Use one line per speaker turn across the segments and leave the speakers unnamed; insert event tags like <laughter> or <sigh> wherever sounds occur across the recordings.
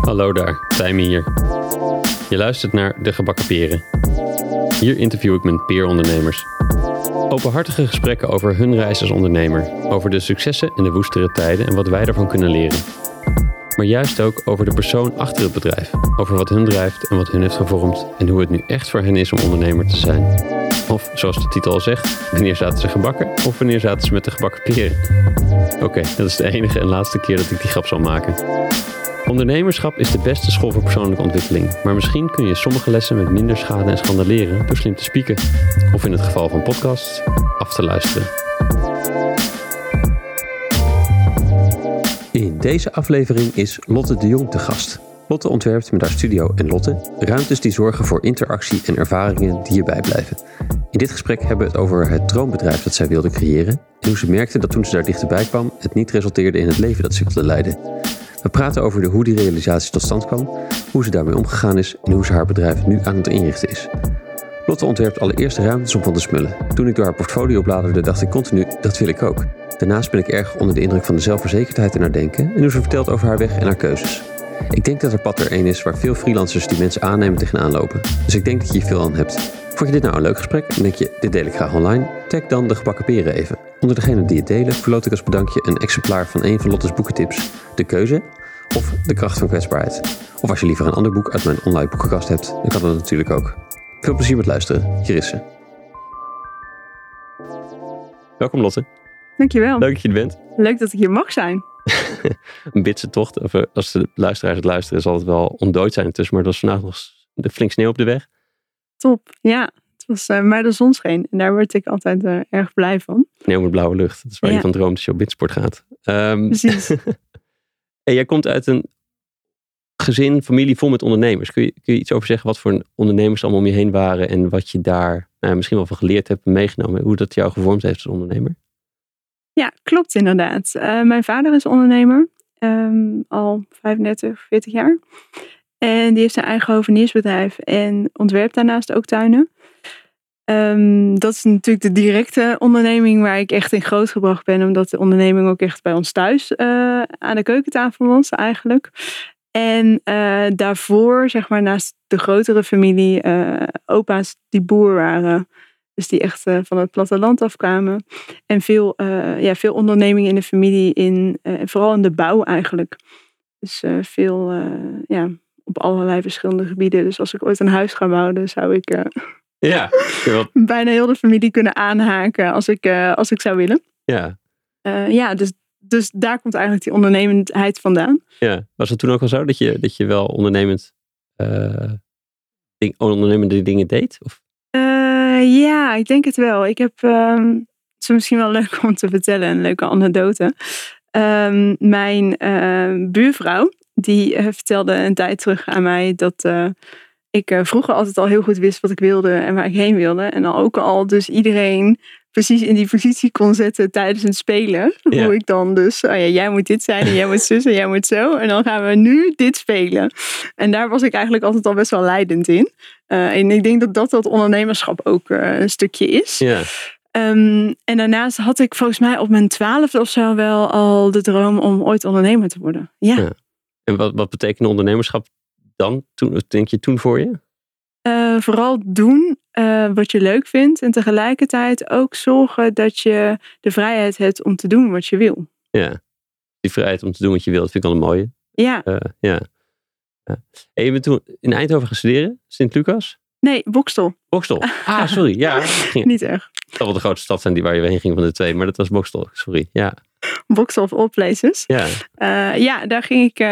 Hallo daar, Tijmen hier. Je luistert naar De Gebakken Peren. Hier interview ik mijn peerondernemers. Openhartige gesprekken over hun reis als ondernemer, over de successen en de woestere tijden en wat wij daarvan kunnen leren. Maar juist ook over de persoon achter het bedrijf, over wat hun drijft en wat hun heeft gevormd en hoe het nu echt voor hen is om ondernemer te zijn. Of zoals de titel al zegt, wanneer zaten ze gebakken of wanneer zaten ze met de gebakken peren. Oké, dat is de enige en laatste keer dat ik die grap zal maken. Ondernemerschap is de beste school voor persoonlijke ontwikkeling, maar misschien kun je sommige lessen met minder schade en schande leren door slim te spieken, of in het geval van podcasts, af te luisteren. In deze aflevering is Lotte de Jong te gast. Lotte ontwerpt met haar studio en Lotte ruimtes die zorgen voor interactie en ervaringen die je bijblijven. In dit gesprek hebben we het over het droombedrijf dat zij wilde creëren en hoe ze merkte dat toen ze daar dichterbij kwam, het niet resulteerde in het leven dat ze wilde leiden. We praten over de hoe die realisatie tot stand kwam, hoe ze daarmee omgegaan is en hoe ze haar bedrijf nu aan het inrichten is. Lotte ontwerpt allereerst ruimtes om van te smullen. Toen ik door haar portfolio bladerde, dacht ik continu, dat wil ik ook. Daarnaast ben ik erg onder de indruk van de zelfverzekerdheid in haar denken en hoe ze vertelt over haar weg en haar keuzes. Ik denk dat er pad er één is waar veel freelancers die mensen aannemen tegenaan lopen. Dus ik denk dat je hier veel aan hebt. Vond je dit nou een leuk gesprek en denk je, dit deel ik graag online? Tag dan de gebakken peren even. Onder degene die het delen verloot ik als bedankje een exemplaar van een van Lotte's boekentips. De keuze of De kracht van kwetsbaarheid. Of als je liever een ander boek uit mijn online boekenkast hebt, dan kan dat natuurlijk ook. Veel plezier met luisteren. Hier is ze. Welkom Lotte.
Dankjewel.
Leuk dat je er bent.
Leuk dat ik hier mag zijn. <laughs>
een bitse tocht. Of, eh, als de luisteraars het luisteren, zal het wel ontdooid zijn intussen. Maar het was vandaag nog de flink sneeuw op de weg.
Top, ja. Het was uh, maar de zon scheen. En daar word ik altijd uh, erg blij van.
Sneeuw met blauwe lucht. Dat is waar ja. je van droomt als je op bitsport gaat.
Um, Precies. <laughs>
en jij komt uit een gezin, familie vol met ondernemers. Kun je, kun je iets over zeggen wat voor ondernemers allemaal om je heen waren en wat je daar nou, misschien wel van geleerd hebt en meegenomen? Hoe dat jou gevormd heeft als ondernemer?
Ja, klopt inderdaad. Uh, mijn vader is ondernemer, um, al 35, 40 jaar. En die heeft zijn eigen hoveniersbedrijf en ontwerpt daarnaast ook tuinen. Um, dat is natuurlijk de directe onderneming waar ik echt in grootgebracht ben, omdat de onderneming ook echt bij ons thuis uh, aan de keukentafel was eigenlijk. En uh, daarvoor, zeg maar, naast de grotere familie, opa's die boer waren. Dus die echt uh, van het platteland afkwamen. En veel, ja, veel ondernemingen in de familie, in, vooral in de bouw eigenlijk. Dus veel, ja, op allerlei verschillende gebieden. Dus als ik ooit een huis ga bouwen, zou ik
ja, <laughs>
bijna heel de familie kunnen aanhaken als ik, als ik zou willen.
Ja.
ja, dus dus daar komt eigenlijk die ondernemendheid vandaan.
Ja, was het toen ook al zo dat je, dat je wel ondernemend, uh, ding, ondernemende dingen deed? Of?
Uh, ja, ik denk het wel. Ik heb, um, het is misschien wel leuk <laughs> om te vertellen, een leuke anekdote. Um, mijn uh, buurvrouw, die vertelde een tijd terug aan mij dat ik vroeger altijd al heel goed wist wat ik wilde en waar ik heen wilde. En dan ook al dus iedereen precies in die positie kon zetten tijdens het spelen. Hoe ik dan dus, oh ja, jij moet dit zijn en jij moet zus en jij moet zo. En dan gaan we nu dit spelen. En daar was ik eigenlijk altijd al best wel leidend in. Uh, en ik denk dat dat dat ondernemerschap ook uh, een stukje is.
Ja.
Um, en daarnaast had ik volgens mij op mijn twaalfde of zo wel al de droom om ooit ondernemer te worden. Ja. ja.
En wat, wat betekent ondernemerschap dan? Toen, denk je toen voor je?
Uh, vooral doen uh, wat je leuk vindt. En tegelijkertijd ook zorgen dat je de vrijheid hebt om te doen wat je wil.
Ja, die vrijheid om te doen wat je wil, dat vind ik al een mooie.
Ja.
Uh, ja. En je bent toen in Eindhoven gaan studeren, Sint-Lucas?
Nee, Bokstel.
Bokstel. Ah, sorry. Ja. <laughs>
Niet erg.
Dat wel de grootste stad zijn die waar je heen ging van de twee, maar dat was Bokstel. Sorry. Ja.
Bokstel of all places.
Ja.
Uh, ja, daar ging ik, uh,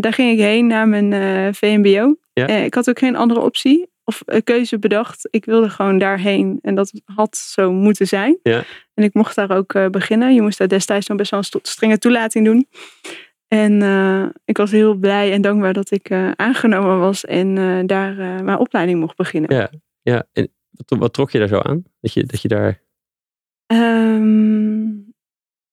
daar ging ik heen naar mijn VMBO.
Ja.
ik had ook geen andere optie of keuze bedacht. Ik wilde gewoon daarheen en dat had zo moeten zijn.
Ja.
En ik mocht daar ook beginnen. Je moest daar destijds nog best wel een strenge toelating doen. En uh, ik was heel blij en dankbaar dat ik uh, aangenomen was en daar mijn opleiding mocht beginnen.
Ja, ja. en wat, wat, trok je daar zo aan? Dat je, dat je daar.
Um,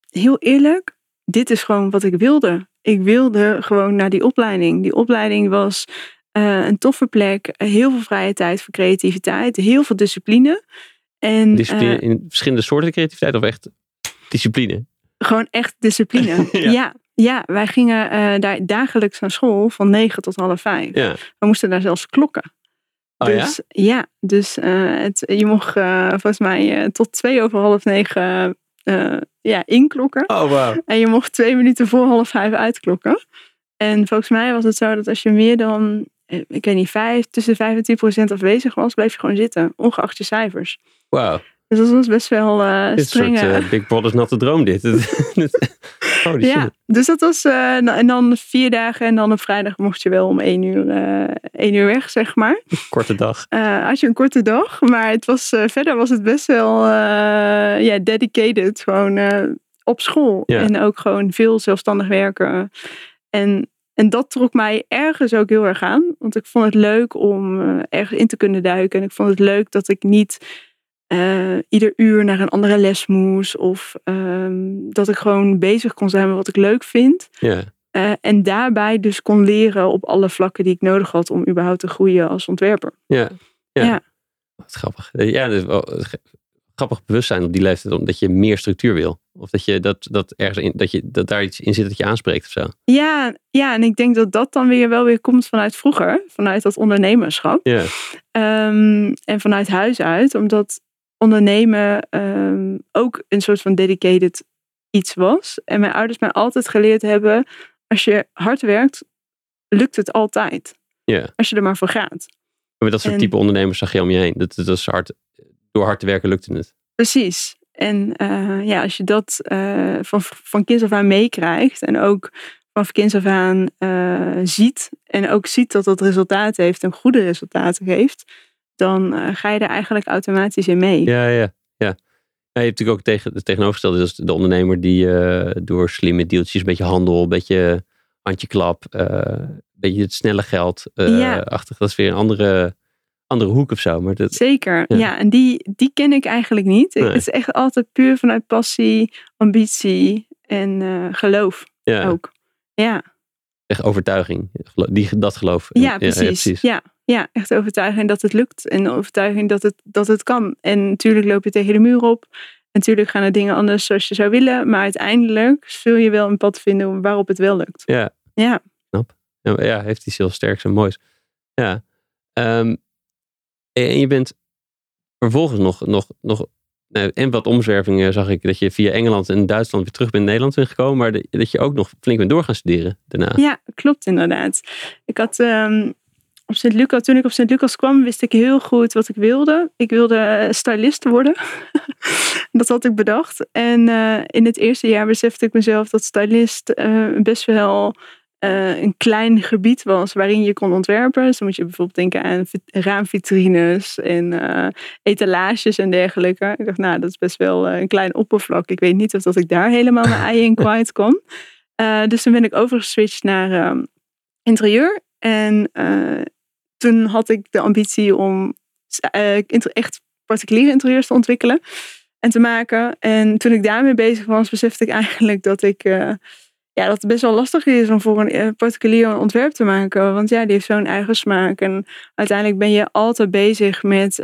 heel eerlijk, dit is gewoon wat ik wilde. Ik wilde gewoon naar die opleiding. Die opleiding was een toffe plek, heel veel vrije tijd voor creativiteit, heel veel discipline. En,
discipline in verschillende soorten creativiteit of echt discipline?
Gewoon echt discipline. <laughs>
Ja.
ja. Ja. wij gingen eh, daar dagelijks naar school van 9 tot half 5.
Ja.
We moesten daar zelfs klokken.
Oh ja?
dus ja, dus eh, het, je mocht eh, volgens mij tot twee over half negen ja, inklokken.
Oh, wow.
En je mocht twee minuten voor half vijf uitklokken. En volgens mij was het zo dat als je meer dan, ik weet niet, vijf, tussen vijf en tien procent afwezig was, bleef je gewoon zitten, ongeacht je cijfers.
Wow.
Dus dat was best wel eh
Dit een soort
strenge.
eh, Big Brother's natte droom dit. <laughs> Holy
ja,
shit.
dus dat was, eh, en dan vier dagen en dan op vrijdag mocht je wel om één uur, eh, één uur weg, zeg maar. <laughs>
Korte dag.
Eh, had je een korte dag, maar het was, eh, verder was het best wel eh, ja, dedicated, gewoon eh, op school.
Ja.
En ook gewoon veel zelfstandig werken. En, en dat trok mij ergens ook heel erg aan, want ik vond het leuk om eh, ergens in te kunnen duiken. En ik vond het leuk dat ik niet eh, ieder uur naar een andere les moest, of ehm, dat ik gewoon bezig kon zijn met wat ik leuk vind.
Ja.
Eh, en daarbij dus kon leren op alle vlakken die ik nodig had om überhaupt te groeien als ontwerper.
Ja. Ja.
Ja.
Wat grappig. Eh, Ja, dat is wel ge- grappig bewustzijn op die leeftijd. Omdat je meer structuur wil. Of dat, je dat, dat, ergens in, dat, je, dat daar iets in zit dat je aanspreekt of zo.
Ja, ja, en ik denk dat dat dan weer wel weer komt vanuit vroeger, vanuit dat ondernemerschap.
Ja.
Ehm, en vanuit huis uit, omdat ondernemen ehm, ook een soort van dedicated iets was. En mijn ouders mij altijd geleerd hebben, als je hard werkt, lukt het altijd.
Ja.
Als je er maar voor gaat.
Maar dat soort
En-
type ondernemers zag je om je heen. Dat, dat is hard, door hard te werken lukte het.
Precies. En eh, ja, als je dat eh, van, van kinds af aan meekrijgt en ook van kinds af aan eh, ziet en ook ziet dat dat resultaat heeft en goede resultaten geeft, dan eh, ga je er eigenlijk automatisch in mee.
Ja, ja, ja. Ja, je hebt natuurlijk ook tegen, het tegenovergestelde. Dus de ondernemer die eh, door slimme deeltjes, een beetje handel, een beetje handjeklap, eh een beetje het snelle geld
Ja.
achtig. Dat is weer een andere, andere hoek of zo. Maar dat,
Zeker,
Ja.
ja. en die, die ken ik eigenlijk niet.
Nee.
Het is echt altijd puur vanuit passie, ambitie en geloof
ja,
ook. Ja.
echt overtuiging. Die, dat geloof.
Ja, precies. Ja, ja, echt overtuiging dat het lukt. En overtuiging dat het, dat het kan. En natuurlijk loop je tegen de muur op. Natuurlijk gaan er dingen anders zoals je zou willen. Maar uiteindelijk zul je wel een pad vinden waarop het wel lukt.
Ja.
Ja.
Ja, maar ja, heeft iets heel sterks en moois. Ja. Ehm, en je bent vervolgens nog, nog, nog nou, en wat omzwervingen zag ik dat je via Engeland en Duitsland weer terug bent in Nederland bent gekomen, maar dat je ook nog flink bent door gaan studeren daarna.
Ja, klopt inderdaad. Ik had ehm, op Sint Lucas, toen ik op Sint Lucas kwam, wist ik heel goed wat ik wilde. Ik wilde eh, stylist worden. <laughs> dat had ik bedacht. En eh, in het eerste jaar besefte ik mezelf dat stylist eh, best wel een klein gebied was waarin je kon ontwerpen. Dus dan moet je bijvoorbeeld denken aan vit- raamvitrines en etalages en dergelijke. Ik dacht, nou, dat is best wel een klein oppervlak. Ik weet niet of dat ik daar helemaal mijn ei in <laughs> kwijt kon. Dus toen ben ik overgeswitcht naar ehm, interieur. En eh, toen had ik de ambitie om eh, echt particuliere interieurs te ontwikkelen en te maken. En toen ik daarmee bezig was, besefte ik eigenlijk dat ik eh, ja, dat het best wel lastig is om voor een particulier een ontwerp te maken. Want ja, die heeft zo'n eigen smaak. En uiteindelijk ben je altijd bezig met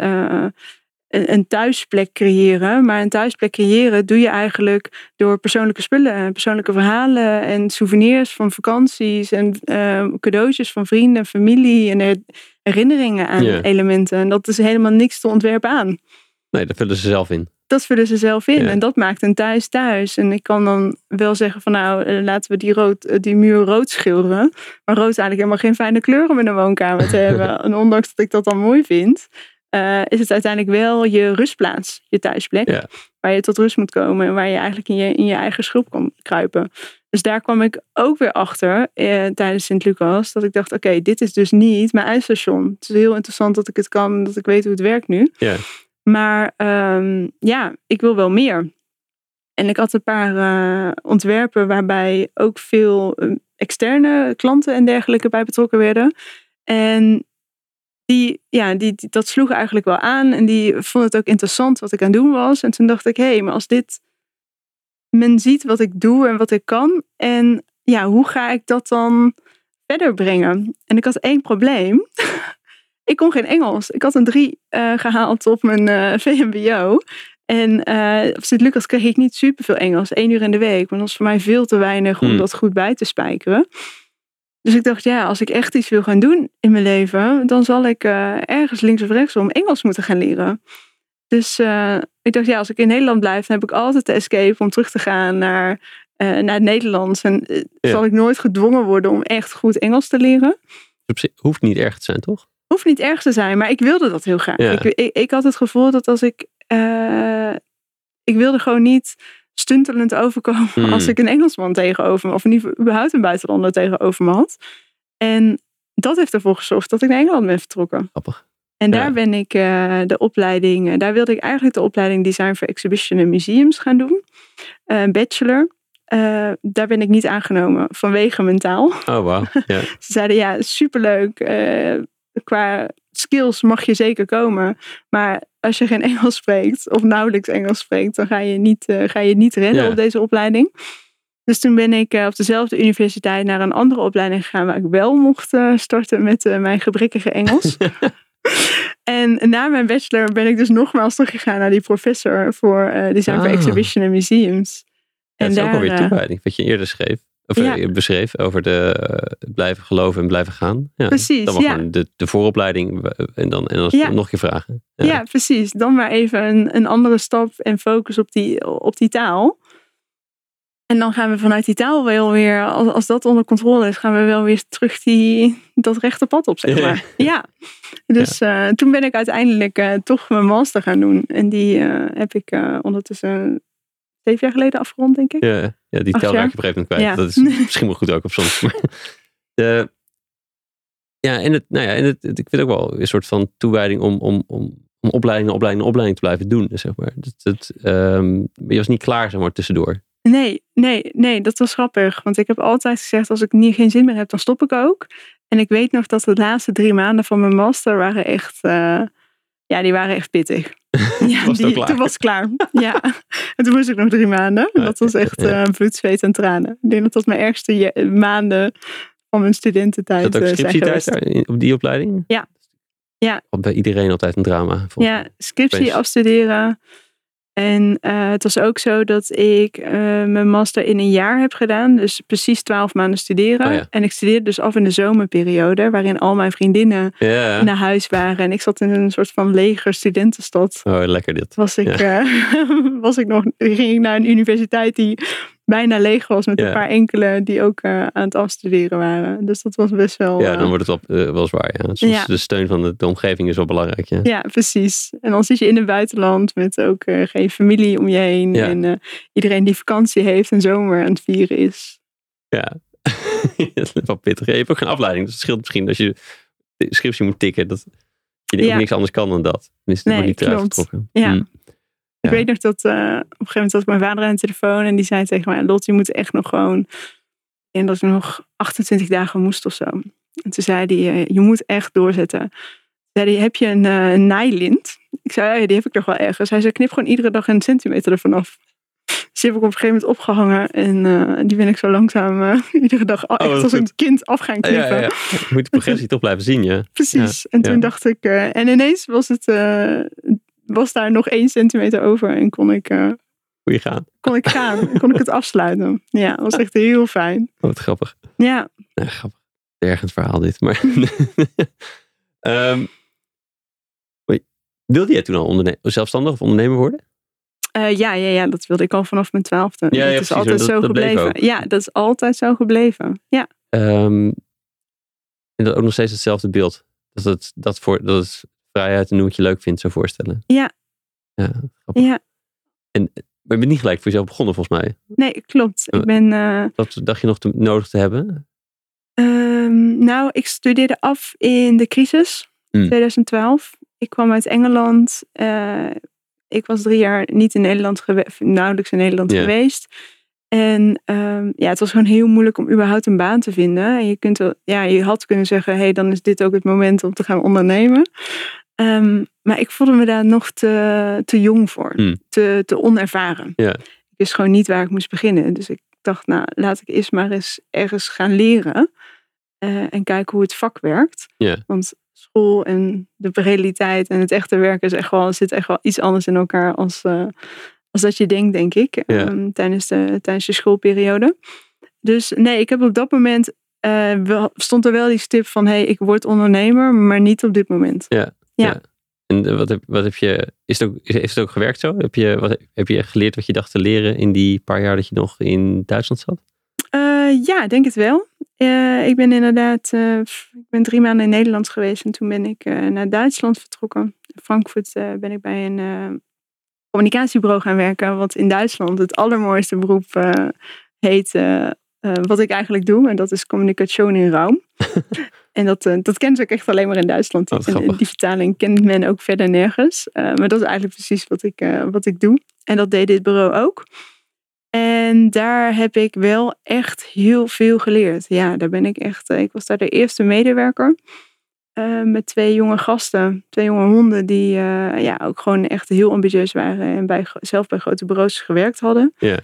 een, een thuisplek creëren. Maar een thuisplek creëren doe je eigenlijk door persoonlijke spullen, en persoonlijke verhalen en souvenirs van vakanties en eh, cadeautjes van vrienden en familie en her- herinneringen aan elementen. En dat is helemaal niks te ontwerpen aan
Nee, daar vullen ze zelf in.
dat vullen ze zelf in. En dat maakt een thuis thuis. En ik kan dan wel zeggen van nou, eh, laten we die, rood, eh, die muur rood schilderen. Maar rood is eigenlijk helemaal geen fijne kleur om in een woonkamer te <laughs> hebben. En ondanks dat ik dat dan mooi vind, eh, is het uiteindelijk wel je rustplaats, je thuisplek.
Ja.
Waar je tot rust moet komen en waar je eigenlijk in je, in je eigen schulp kan kruipen. Dus daar kwam ik ook weer achter eh, tijdens Sint-Lucas. Dat ik dacht, oké, dit is dus niet mijn eindstation. Het is heel interessant dat ik het kan, dat ik weet hoe het werkt nu.
Ja.
Maar ehm, ja, ik wil wel meer. En ik had een paar eh, ontwerpen waarbij ook veel eh, externe klanten en dergelijke bij betrokken werden. En die, ja, die, die- dat sloeg eigenlijk wel aan. En die vonden het ook interessant wat ik aan het doen was. En toen dacht ik, hé, hey, maar als dit men ziet wat ik doe en wat ik kan. En ja, hoe ga ik dat dan verder brengen? En ik had één probleem. <laughs> ik kon geen Engels. Ik had een drie eh, gehaald op mijn eh, VMBO. En eh op Sint-Lucas kreeg ik niet superveel Engels, één uur in de week. Maar dat was voor mij veel te weinig om
Hmm.
dat goed bij te spijkeren. Dus ik dacht, ja, als ik echt iets wil gaan doen in mijn leven, dan zal ik eh, ergens links of rechtsom Engels moeten gaan leren. Dus eh, ik dacht, ja, als ik in Nederland blijf, dan heb ik altijd de escape om terug te gaan naar, eh, naar het Nederlands. En
Ja.
zal ik nooit gedwongen worden om echt goed Engels te leren.
Hoeft niet erg te zijn, toch?
Hoeft niet erg te zijn, maar ik wilde dat heel graag.
Ja.
Ik, ik, ik had het gevoel dat als ik. ik wilde gewoon niet stuntelend overkomen
Hmm.
als ik een Engelsman tegenover me, of geval überhaupt een buitenlander tegenover me had. En dat heeft ervoor gezorgd dat ik naar Engeland ben vertrokken.
Grappig.
En
Ja.
daar ben ik eh, de opleiding, eh, daar wilde ik eigenlijk de opleiding Design for Exhibition en Museums gaan doen. Eh, bachelor. Daar ben ik niet aangenomen vanwege mijn taal.
Oh. Ja. <laughs>
Ze zeiden ja, superleuk. qua skills mag je zeker komen. Maar als je geen <laughs> Engels spreekt of nauwelijks Engels spreekt, dan ga je niet, eh, ga je niet redden
Ja.
op deze opleiding. Dus toen ben ik eh, op dezelfde universiteit naar een andere opleiding gegaan waar ik wel mocht eh, starten met mijn gebrekkige Engels. <laughs> en na mijn bachelor ben ik dus nogmaals teruggegaan naar die professor voor Design for
Ah.
Exhibition en Museums.
Ja, het is ook alweer toewijding, wat je eerder schreef. Of
Ja.
eh, beschreef over de eh, blijven geloven en blijven gaan. Ja,
Precies,
Dan
ja.
gewoon de, de vooropleiding eh, en dan, en dan
Ja.
nog een keer vragen.
Ja. precies. Dan maar even een, een andere stap en focus op die, op die taal. En dan gaan we vanuit die taal wel weer, als, als dat onder controle is, gaan we wel weer terug die, dat rechte pad op, zeg
Ja.
maar. Ja. Dus toen ben ik uiteindelijk toch mijn master gaan doen. En die heb ik ondertussen zeven jaar geleden afgerond, denk ik.
Ja, ja die tel raak je op een gegeven moment kwijt.
Ja.
Dat is <laughs> misschien wel goed ook op soms. De, ja, en het, nou ja, en het, ik vind ook wel een soort van toewijding om, om, om, om opleiding, opleiding, opleiding te blijven doen. Zeg maar. dat, dat, ehm, je was niet klaar zeg maar, tussendoor.
Nee, nee, nee, dat was grappig. Want ik heb altijd gezegd, als ik niet, geen zin meer heb, dan stop ik ook. En ik weet nog dat de laatste drie maanden van mijn master waren echt, eh, ja, die waren echt pittig. Ja,
Was
die, toen was klaar. <laughs> Ja, en toen moest ik nog drie maanden. Dat was echt eh, bloed, zweet en tranen. Ik denk dat dat mijn ergste maanden van mijn studententijd
dat ook
eh,
scriptietijd op die opleiding?
Ja. Ja.
Bij iedereen altijd een drama.
Ja, scriptie afstuderen. En eh, het was ook zo dat ik eh, mijn master in een jaar heb gedaan. Dus precies twaalf maanden studeren.
Oh ja.
En ik studeerde dus af in de zomerperiode. Waarin al mijn vriendinnen naar huis waren. En ik zat in een soort van leger studentenstad.
Oh, lekker dit.
Was ik, eh, <laughs> was ik nog, ging ik naar een universiteit die bijna leeg was. Met
Ja.
een paar enkele die ook eh, aan het afstuderen waren. Dus dat was best wel...
Ja,
eh,
dan wordt het wel, eh, wel zwaar. Ja. Soms
Ja.
de steun van de, de omgeving is wel belangrijk. Ja.
Ja, precies. En dan zit je in het buitenland met ook eh, geen familie om je heen. En eh, iedereen die vakantie heeft en zomer aan het vieren is.
Ja, <laughs> dat is wel pittig. Je hebt ook geen afleiding. Dus het scheelt misschien als je de scriptie moet tikken. Dat je ook niks anders kan dan dat. Dan is het
Nee,
niet eruit getrokken.
Ja.
Hm.
Ik weet nog dat eh, op een gegeven moment had ik mijn vader aan de telefoon. En die zei tegen mij, Lot, je moet echt nog gewoon... En dat ik nog 28 dagen moest of zo. En toen zei hij, eh, je moet echt doorzetten. Toen zei hij, heb je een, een naailint? Ik zei, ja, die heb ik nog wel ergens. Hij zei, knip gewoon iedere dag een centimeter ervan af. Dus die heb ik op een gegeven moment opgehangen. En die ben ik zo langzaam <laughs> iedere dag echt
Oh, wat
als een kind af gaan knippen.
ja, ja. Je moet de progressie toch blijven zien. Ja. <laughs>
Precies. En toen dacht ik, en ineens was het, was daar nog één centimeter over en kon ik,
je gaat.
kon ik gaan, <laughs> kon ik het afsluiten. Ja, dat was echt heel fijn.
Oh, wat grappig.
Ja,
Ja, grappig. Ergens verhaal dit. Maar <laughs> Ehm, wilde jij toen al zelfstandig of ondernemer worden?
Eh, ja, ja, ja, dat wilde ik al vanaf mijn twaalfde.
Ja, ja,
dat is altijd
dat-
zo
dat
gebleven. Ja, dat is altijd zo gebleven. Ja,
Ehm, en dat ook nog steeds hetzelfde beeld. Dat het, dat voor, dat het vrijheid en doen wat je leuk vindt zou voorstellen.
Ja.
Ja, grappig.
ja.
Maar je bent niet gelijk voor jezelf begonnen volgens mij.
nee, klopt. Ik ben, eh,
Dat dacht je nog te, nodig te hebben?
ehm, nou, ik studeerde af in de crisis,
Hmm.
2012. Ik kwam uit Engeland. Eh, ik was drie jaar niet in Nederland geweest, nauwelijks in Nederland geweest. En ehm, ja, het was gewoon heel moeilijk om überhaupt een baan te vinden. En je, kunt wel, ja, je had kunnen zeggen, hey, dan is dit ook het moment om te gaan ondernemen. Ehm, maar ik voelde me daar nog te, te jong voor.
Hmm.
Te, te onervaren.
Ja.
Ik wist gewoon niet waar ik moest beginnen. Dus ik dacht, nou, laat ik eerst maar eens ergens gaan leren. eh, en kijken hoe het vak werkt.
Ja.
Want school en de realiteit en het echte werken is echt wel, zit echt wel iets anders in elkaar als, uh, als dat je denkt, denk ik, um, tijdens, de, tijdens de schoolperiode. Dus nee, ik heb op dat moment, uh, wel, stond er wel die stip van, hé, hey, ik word ondernemer, maar niet op dit moment.
Ja, ja. En wat heb, wat heb je, is het ook, heeft het ook gewerkt zo? Heb je, wat, heb je geleerd wat je dacht te leren in die paar jaar dat je nog in Duitsland zat?
Uh, ja, denk het wel. Uh, ik ben inderdaad, uh, ik ben drie maanden in Nederland geweest en toen ben ik naar Duitsland vertrokken. In Frankfurt ben ik bij een communicatiebureau gaan werken, wat in Duitsland het allermooiste beroep heet, wat ik eigenlijk doe. En dat is communicatie in Raum. <laughs> En dat, uh, dat kennen ze ook echt alleen maar in Duitsland.
Oh,
en, die vertaling kent men ook verder nergens. Uh, maar dat is eigenlijk precies wat ik, wat ik doe. En dat deed dit bureau ook. En daar heb ik wel echt heel veel geleerd. Ja, daar ben ik echt. Ik was daar de eerste medewerker. met twee jonge gasten, twee jonge honden, die ja, ook gewoon echt heel ambitieus waren. En bij, zelf bij grote bureaus gewerkt hadden.
Ja.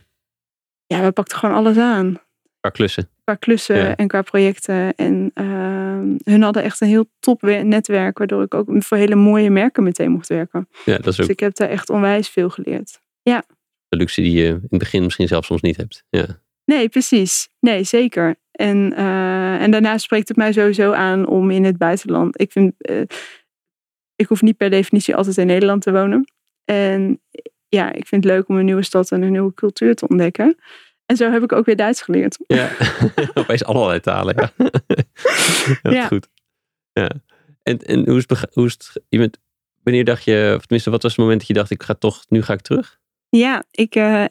Ja, we pakten gewoon alles aan.
Qua klussen.
Qua klussen en qua projecten. En uh, hun hadden echt een heel top netwerk, waardoor ik ook voor hele mooie merken meteen mocht werken.
Ja, dat is ook...
Dus ik heb daar echt onwijs veel geleerd. Ja.
De luxe die je in het begin misschien zelf soms niet hebt. Ja.
Nee, precies. Nee, zeker. En, uh, en daarna spreekt het mij sowieso aan om in het buitenland. Ik vind, uh, ik hoef niet per definitie altijd in Nederland te wonen. En ja, ik vind het leuk om een nieuwe stad en een nieuwe cultuur te ontdekken. En zo heb ik ook weer Duits geleerd.
Ja, <laughs> opeens allerlei talen. Ja, <laughs> dat ja. goed. Ja. En, en hoe is hoe is het je bent, wanneer dacht je, of tenminste, wat was het moment dat je dacht, ik ga toch, nu ga ik terug?
Ja, ik, uh,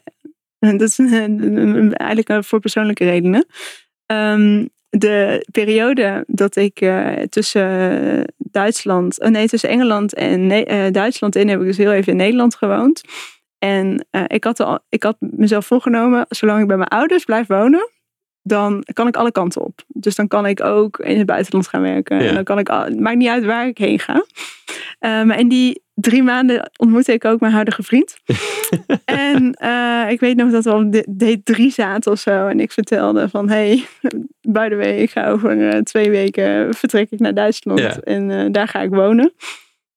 <laughs> dat is eigenlijk voor persoonlijke redenen. Um, de periode dat ik uh, tussen Duitsland, uh, nee, tussen Engeland en ne Duitsland in heb ik dus heel even in Nederland gewoond. En uh, ik, had al, ik had mezelf voorgenomen, zolang ik bij mijn ouders blijf wonen, dan kan ik alle kanten op. Dus dan kan ik ook in het buitenland gaan werken.
Ja.
En dan kan ik, al, het maakt niet uit waar ik heen ga. Maar in die drie maanden ontmoette ik ook mijn huidige vriend. <laughs> en uh, ik weet nog dat we op D3 zaten of zo. En ik vertelde van, hey, by the way, ik ga over twee weken vertrek ik naar Duitsland.
Ja.
En daar ga ik wonen.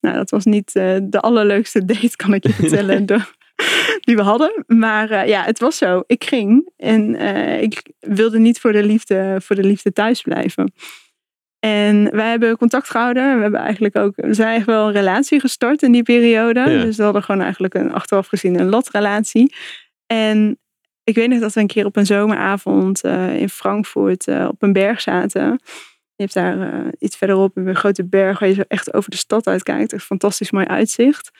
Nou, dat was niet de allerleukste date, kan ik je <laughs> vertellen. <laughs> die we hadden. Maar uh, ja, het was zo. Ik ging en uh, ik wilde niet voor de liefde, voor de liefde thuis blijven. En wij hebben contact gehouden. We hebben eigenlijk ook, we zijn eigenlijk wel een relatie gestart in die periode.
Ja.
Dus we hadden gewoon eigenlijk een achteraf gezien een latrelatie. En ik weet nog dat we een keer op een zomeravond uh, in Frankfurt op een berg zaten. Je hebt daar uh, iets verderop een grote berg waar je zo echt over de stad uitkijkt. Een fantastisch mooi uitzicht.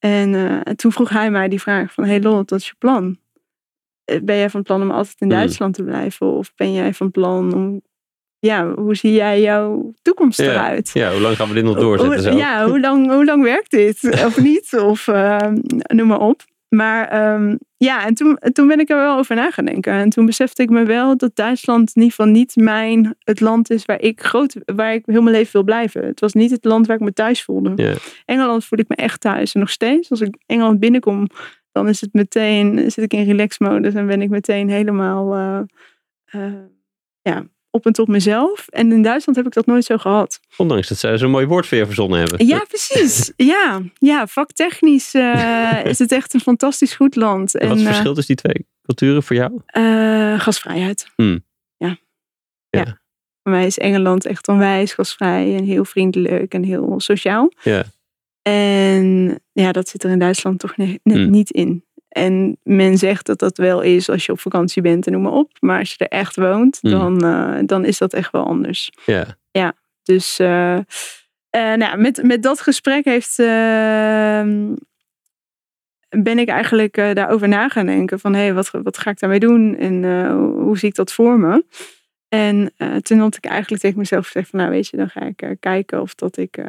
En, uh, en, toen vroeg hij mij die vraag van, hey Lot, wat is je plan? Ben jij van plan om altijd in Duitsland te blijven? Of ben jij van plan om, ja, hoe zie jij jouw toekomst
ja,
eruit?
Ja, hoe lang gaan we dit nog doorzetten? Zo?
Ja, hoe lang, hoe lang werkt dit? <laughs> Of niet? Of uh, noem maar op. Maar um, ja, en toen, toen ben ik er wel over na gaan denken. En toen besefte ik me wel dat Duitsland in ieder geval niet mijn, het land is waar ik, groot, waar ik heel mijn leven wil blijven. Het was niet het land waar ik me thuis voelde. Engeland voel ik me echt thuis. En nog steeds, als ik Engeland binnenkom, dan is het meteen, zit ik in relax-modus en ben ik meteen helemaal uh, uh, ja, op en top mezelf. En in Duitsland heb ik dat nooit zo gehad.
Ondanks dat zij zo'n mooi woord voor je verzonnen hebben.
Ja, precies. ja, ja vaktechnisch uh, <laughs> is het echt een fantastisch goed land.
En wat is het verschil tussen die twee culturen voor jou?
Uh, gasvrijheid.
Hmm.
Ja.
ja.
ja. Voor mij is Engeland echt onwijs gasvrij en heel vriendelijk en heel sociaal.
Ja.
En ja, dat zit er in Duitsland toch net, net
Hmm.
niet in. En men zegt dat dat wel is als je op vakantie bent en noem maar op. Maar als je er echt woont,
Hmm.
dan, uh, dan is dat echt wel anders.
Ja.
Ja, dus uh, uh, nou, met, met dat gesprek heeft, ehm, ben ik eigenlijk daarover na gaan denken. Van hé, hey, wat, wat ga ik daarmee doen? En hoe zie ik dat voor me? En toen had ik eigenlijk tegen mezelf gezegd van nou weet je, dan ga ik kijken of dat ik... Ik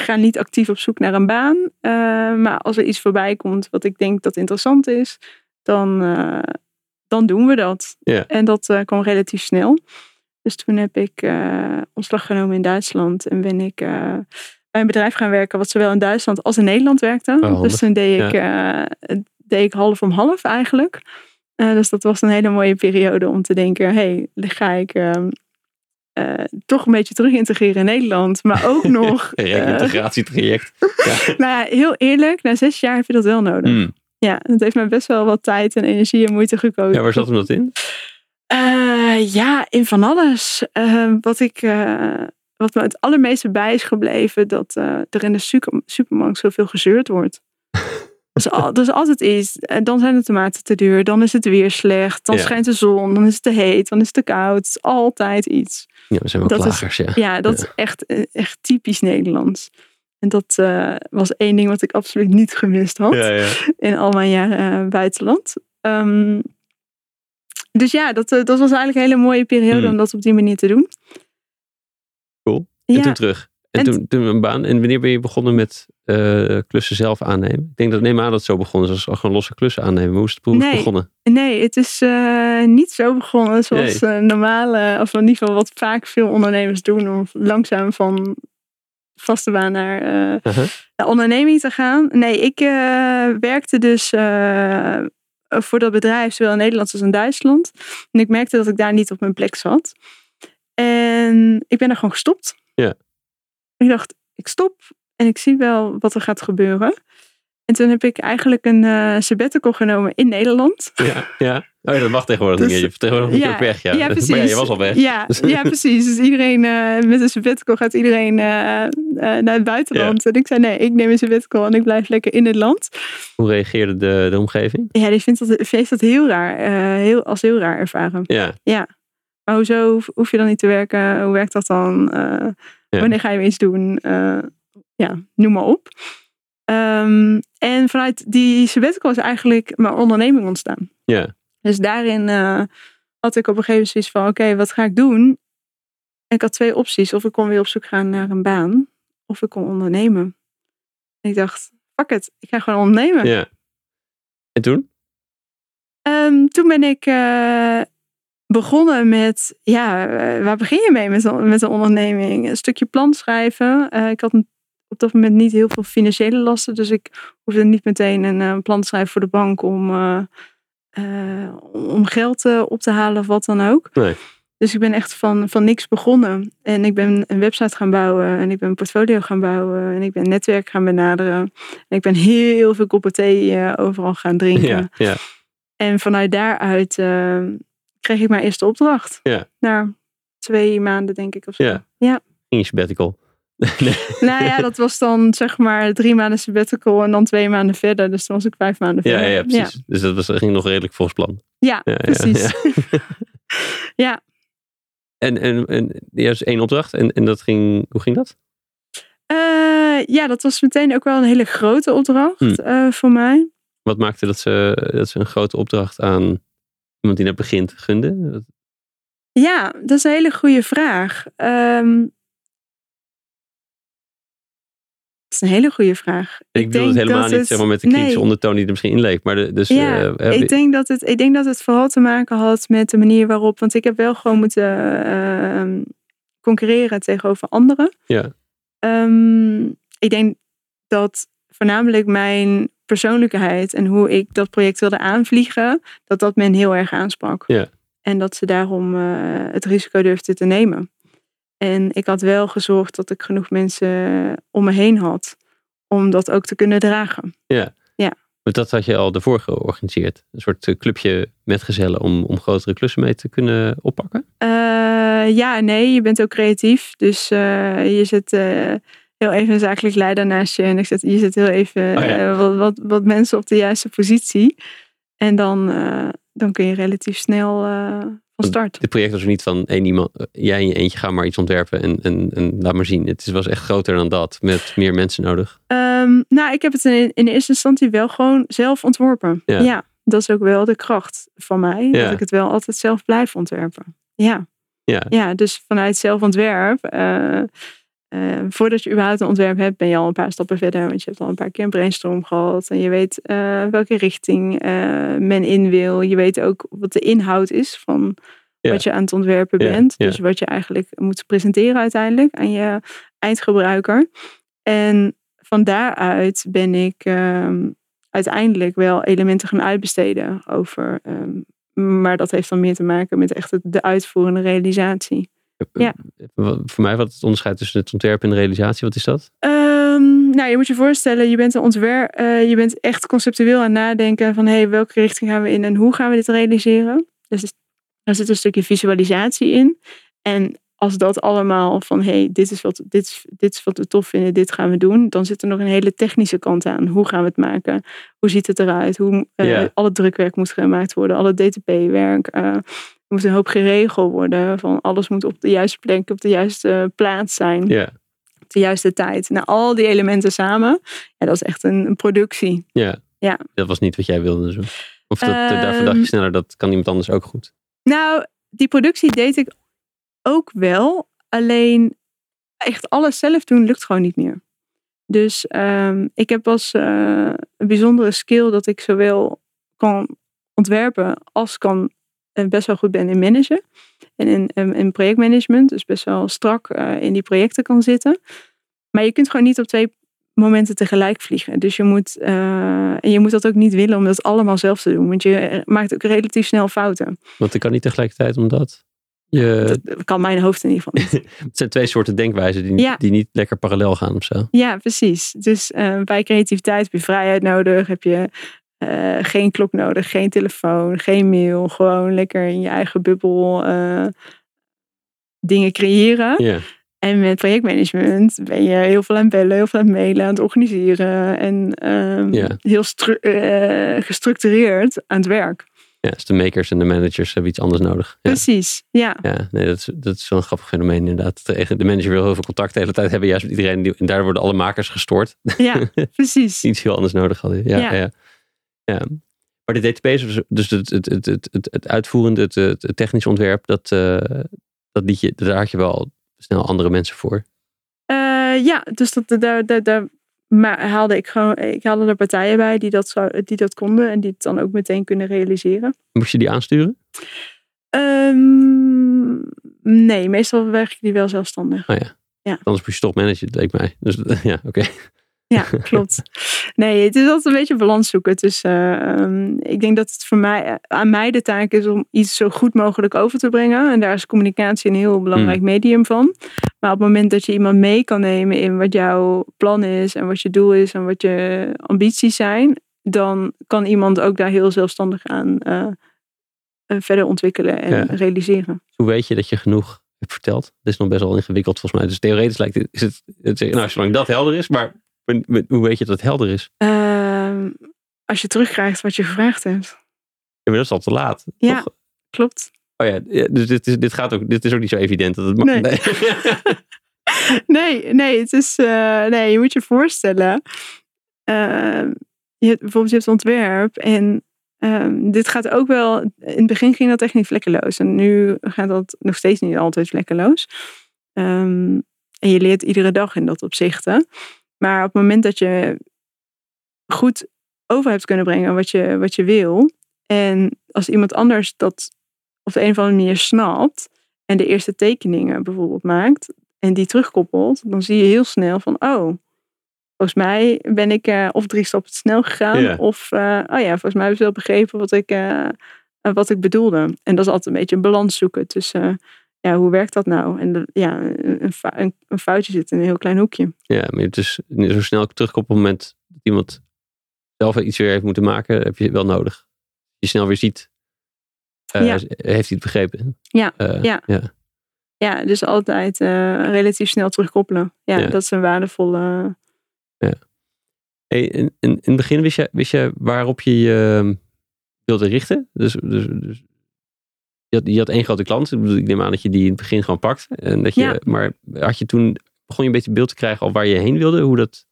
ga niet actief op zoek naar een baan. Uh, maar als er iets voorbij komt wat ik denk dat interessant is, dan, uh, dan doen we dat.
Yeah.
En dat uh, kwam relatief snel. Dus toen heb ik ontslag genomen in Duitsland en ben ik bij een bedrijf gaan werken wat zowel in Duitsland als in Nederland werkte.
Oh,
dus toen deed ik,
ja.
deed ik half om half eigenlijk. Dus dat was een hele mooie periode om te denken, hé, hey, ga ik, uh, eh, toch een beetje terug integreren in Nederland. Maar ook <laughs> nog...
Een
eh,
reintegratietraject. <laughs> ja.
nou ja, heel eerlijk, na zes jaar heb je dat wel nodig.
Hmm.
Ja, dat heeft mij best wel wat tijd en energie en moeite gekozen.
ja, waar zat hem dat in?
Eh, ja, in van alles. Wat, ik, wat me het allermeeste bij is gebleven, dat er in de super- supermarkt zoveel gezeurd wordt. <laughs> Dat is, al, dat is altijd iets. En dan zijn de tomaten te duur, dan is het weer slecht, dan
Ja.
schijnt de zon, dan is het te heet, dan is het te koud. Het is altijd iets.
Ja, we zijn wel
Dat is-
klagers, ja.
Ja, dat is echt, eh, echt typisch Nederlands. En dat eh, was één ding wat ik absoluut niet gemist had
Ja,
in al mijn jaren eh, buitenland. Ehm, dus ja, dat, dat was eigenlijk een hele mooie periode
Hmm.
om dat op die manier te doen.
Cool. En toen terug. En,
En
toen, toen een baan. En wanneer ben je begonnen met eh, klussen zelf aannemen? Ik denk dat neem aan dat het zo begonnen is. Als gewoon losse klussen aannemen. Hoe is het, hoe
Nee.
begonnen?
nee, het is eh, niet zo begonnen zoals eh, normale, of in ieder geval wat vaak veel ondernemers doen, om langzaam van vaste baan naar
Uh-huh.
onderneming te gaan. Nee, ik werkte dus voor dat bedrijf, zowel in Nederland als in Duitsland. En ik merkte dat ik daar niet op mijn plek zat. En ik ben er gewoon gestopt.
Ja.
Ik dacht, ik stop en ik zie wel wat er gaat gebeuren. En toen heb ik eigenlijk een eh sabbatical genomen in Nederland.
Ja, ja. Oh ja, dat mag tegenwoordig
Dus-
niet. Je tegenwoordig moet je
ja,
ook weg. Ja.
ja, precies. <laughs>
Maar ja, je was al weg.
Ja, ja precies. Dus iedereen eh, met een sabbatical gaat iedereen eh, naar het buitenland. En ik zei nee, ik neem een sabbatical en ik blijf lekker in het land.
Hoe reageerde de, de omgeving?
Ja, die vindt dat, heeft dat heel raar, heel, als heel raar ervaren.
Ja,
Maar hoezo hoef- hoef je dan niet te werken? Hoe werkt dat dan?
Ja.
Wanneer ga je weer iets doen? Ja, noem maar op. Ehm, en vanuit die sabbatical is eigenlijk mijn onderneming ontstaan.
ja.
Dus daarin eh, had ik op een gegeven moment zoiets van, oké, wat ga ik doen? En ik had twee opties. Of ik kon weer op zoek gaan naar een baan, of ik kon ondernemen. En ik dacht, fuck it, ik ga gewoon ondernemen.
ja. En toen?
Ehm, toen ben ik eh, begonnen met, ja, eh, waar begin je mee met, een- met een onderneming? Een stukje plan schrijven. Ik had op dat moment niet heel veel financiële lasten, dus ik hoefde niet meteen een eh, plan te schrijven voor de bank om, eh, eh, om geld op te halen of wat dan ook.
Nee.
Dus ik ben echt van, van niks begonnen. En ik ben een website gaan bouwen. En ik ben een portfolio gaan bouwen. En ik ben netwerk gaan benaderen. En ik ben heel veel koppen thee overal gaan drinken.
Ja, ja.
En vanuit daaruit kreeg ik mijn eerste opdracht.
Ja.
Na twee maanden, denk ik. Of zo.
Ja.
ja.
Ging je sabbatical. <laughs> nee.
Nou ja, dat was dan zeg maar drie maanden sabbatical en dan twee maanden verder. Dus dan was ik vijf maanden
Ja,
verder.
ja, precies. Dus dat was, dat ging nog redelijk volgens plan.
Ja,
Ja, ja,
precies. <laughs> Ja.
En, en, en ja, dus één opdracht. En, en dat ging, hoe ging dat?
Eh, ja, dat was meteen ook wel een hele grote opdracht
Hmm.
eh, voor mij.
Wat maakte dat ze, dat ze een grote opdracht aan iemand die net begint gunde?
Ja, dat is een hele goede vraag. Ehm, dat is een hele goede vraag.
Ik bedoel het helemaal niet
het-
zeg maar, met de kritische
nee.
ondertoon die er misschien in leek. Maar de, dus,
Ja,
eh,
ik, denk dat het, ik denk dat het vooral te maken had met de manier waarop. Want ik heb wel gewoon moeten ehm, concurreren tegenover anderen.
Ja.
Ehm, ik denk dat voornamelijk mijn persoonlijkheid en hoe ik dat project wilde aanvliegen, dat dat men heel erg aansprak.
Ja.
En dat ze daarom eh, het risico durfden te nemen. En ik had wel gezorgd dat ik genoeg mensen om me heen had om dat ook te kunnen dragen.
Want dat had je al daarvoor georganiseerd. Een soort eh, clubje met gezellen om, om grotere klussen mee te kunnen oppakken.
Eh, ja nee, je bent ook creatief. Dus eh, je eh, heel even een zakelijk leider naast je. En ik zet, je zet heel even
Oh ja.
eh, wat, wat, wat mensen op de juiste positie. En dan, eh, dan kun je relatief snel eh, van start.
Dit project was er niet van één iemand, eh, jij in je eentje ga maar iets ontwerpen en, en, en laat maar zien. Het is- was echt groter dan dat, met meer mensen nodig.
Ehm, nou, ik heb het in, in eerste instantie wel gewoon zelf ontworpen.
Ja.
Ja. dat is ook wel de kracht van mij.
Ja.
Dat ik het wel altijd zelf blijf ontwerpen. Ja.
Ja.
Ja, dus vanuit zelfontwerp. eh, eh, voordat je überhaupt een ontwerp hebt, ben je al een paar stappen verder. Want je hebt al een paar keer een brainstorm gehad. En je weet eh, welke richting eh, men in wil. Je weet ook wat de inhoud is van
Ja.
wat je aan het ontwerpen
Ja,
bent.
ja.
Dus wat je eigenlijk moet presenteren uiteindelijk aan je eindgebruiker. En van daaruit ben ik ehm, uiteindelijk wel elementen gaan uitbesteden over. ehm, maar dat heeft dan meer te maken met echt de uitvoerende realisatie. Ja.
Voor mij wat het onderscheid tussen het ontwerp en de realisatie, wat is dat?
Ehm, nou, je moet je voorstellen, je bent een ontwerp, eh, je bent echt conceptueel aan het nadenken van hey, welke richting gaan we in en hoe gaan we dit realiseren. Dus er zit een stukje visualisatie in. En als dat allemaal van hey, dit is, wat, dit, is, dit is wat we tof vinden, dit gaan we doen, dan zit er nog een hele technische kant aan. Hoe gaan we het maken? Hoe ziet het eruit? Hoe uh,
Ja.
al het drukwerk moet gemaakt worden, al het DTP-werk. eh, er moet een hoop geregeld worden. Van alles moet op de juiste plek, op de juiste plaats zijn,
Ja,
op de juiste tijd. Nou, al die elementen samen, ja, dat is echt een, een productie.
ja.
Ja.
Dat was niet wat jij wilde. Zo. Of dat, daarvoor dacht je
Ehm,
sneller, dat kan iemand anders ook goed.
Nou, die productie deed ik ook wel. Alleen echt alles zelf doen lukt gewoon niet meer. Dus ehm, ik heb als eh, een bijzondere skill dat ik zowel kan ontwerpen als kan eh, best wel goed ben in managen. En in, in, projectmanagement. Dus best wel strak eh, in die projecten kan zitten. Maar je kunt gewoon niet op twee momenten tegelijk vliegen. Dus je moet, je moet dat ook niet willen om dat allemaal zelf te doen. Want je maakt ook relatief snel fouten.
Want ik kan niet tegelijkertijd omdat je,
Dat kan mijn hoofd in ieder geval niet. <laughs>
het zijn twee soorten denkwijzen die,
Ja.
die niet lekker parallel gaan of zo.
Ja, precies. Dus eh, bij creativiteit heb je vrijheid nodig. Heb je eh, geen klok nodig, geen telefoon, geen mail. Gewoon lekker in je eigen bubbel eh, dingen creëren.
Ja,
En met projectmanagement ben je heel veel aan het bellen, heel veel aan het mailen, aan het organiseren. En ehm, heel stru- gestructureerd aan het werk.
Ja, dus de makers en de managers hebben iets anders nodig. Ja.
Precies, ja.
Ja, nee, dat is, dat is wel een grappig fenomeen inderdaad. De de manager wil heel veel contact de hele tijd hebben, juist met iedereen. Die, en daar worden alle makers gestoord.
Ja, <laughs> precies.
Iets heel anders nodig hadden. Ja, ja.
Ja.
ja. Maar de is dus- dus het, het, het, het, het, het uitvoerende, het, het, technisch ontwerp, dat, eh, dat liet je, daar had je wel snel andere mensen voor.
Eh, ja, dus dat, daar, daar, daar maar haalde ik gewoon, ik haalde er partijen bij die dat, zou, die dat konden en die het dan ook meteen kunnen realiseren.
Moest je die aansturen?
Ehm, nee, meestal werk ik die wel zelfstandig.
Oh ja.
Ja.
Anders moest je toch managen, leek mij. Dus <laughs> ja, oké.
Ja, klopt. Nee, het is altijd een beetje balans zoeken. Dus ik denk dat het voor mij, aan mij de taak is om iets zo goed mogelijk over te brengen. En daar is communicatie een heel belangrijk medium van. Maar op het moment dat je iemand mee kan nemen in wat jouw plan is en wat je doel is en wat je ambities zijn, dan kan iemand ook daar heel zelfstandig aan eh, eh, verder ontwikkelen en
Ja.
realiseren.
Hoe weet je dat je genoeg hebt verteld? Dat is nog best wel ingewikkeld volgens mij. Dus theoretisch lijkt het, is het, het nou, zolang dat helder is, maar hoe weet je dat het helder is?
Ehm, als je terugkrijgt wat je gevraagd hebt.
Ja, maar dat is al te laat.
Ja.
toch?
Klopt.
Oh ja, dus dit, is, dit, gaat ook, dit is ook niet zo evident dat het mag.
Nee. <laughs> Nee, nee, het is, eh, nee, je moet je voorstellen. ehm, je hebt, bijvoorbeeld je hebt ontwerp en ehm, dit gaat ook wel, in het begin ging dat echt niet vlekkeloos. En nu gaat dat nog steeds niet altijd vlekkeloos. En je leert iedere dag in dat opzichte. Maar op het moment dat je goed over hebt kunnen brengen wat je, wat je wil. En als iemand anders dat op de een of andere manier snapt. En de eerste tekeningen bijvoorbeeld maakt en die terugkoppelt, dan zie je heel snel van, oh, volgens mij ben ik eh, of drie stappen te snel gegaan, of, eh, oh ja, volgens mij heb ik wel begrepen wat ik, eh, wat ik bedoelde. En dat is altijd een beetje een balans zoeken tussen, ja, hoe werkt dat nou? En de- ja, een, een, een, foutje zit in een heel klein hoekje.
Ja, maar het is zo snel terugkomt op het moment dat iemand zelf iets weer heeft moeten maken, heb je wel nodig. Je snel weer ziet, eh,
Ja.
heeft hij het begrepen?
Ja,
Eh,
ja.
ja.
Ja, dus altijd eh, relatief snel terugkoppelen. Ja,
Ja.
dat is een waardevolle...
Hey, in, in, in het begin wist je, wist je waarop je je wilde richten? Dus, dus, dus je, had, je had één grote klant. Ik, neem aan dat je die in het begin gewoon pakt. En dat je,
Ja.
Maar had je toen, begon je een beetje beeld te krijgen al waar je heen wilde? Hoe dat,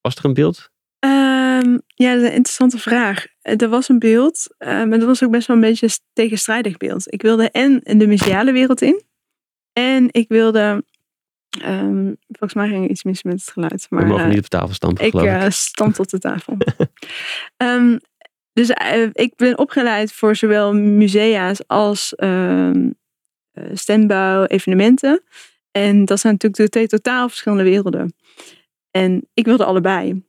was er een beeld?
Ehm, ja, dat is een interessante vraag. Eh, Er was een beeld, eh, maar dat was ook best wel een beetje een tegenstrijdig beeld. Ik wilde en de museale wereld in. En ik wilde, ehm, volgens mij ging er iets mis met het geluid.
we
Maar
mogen
eh,
niet op tafel stampen,
ik
geloof ik.
eh, stand tot de tafel. <laughs> Ehm, dus eh, ik ben opgeleid voor zowel musea's als ehm eh, standbouw, evenementen. En dat zijn natuurlijk de twee totaal verschillende werelden. En ik wilde allebei.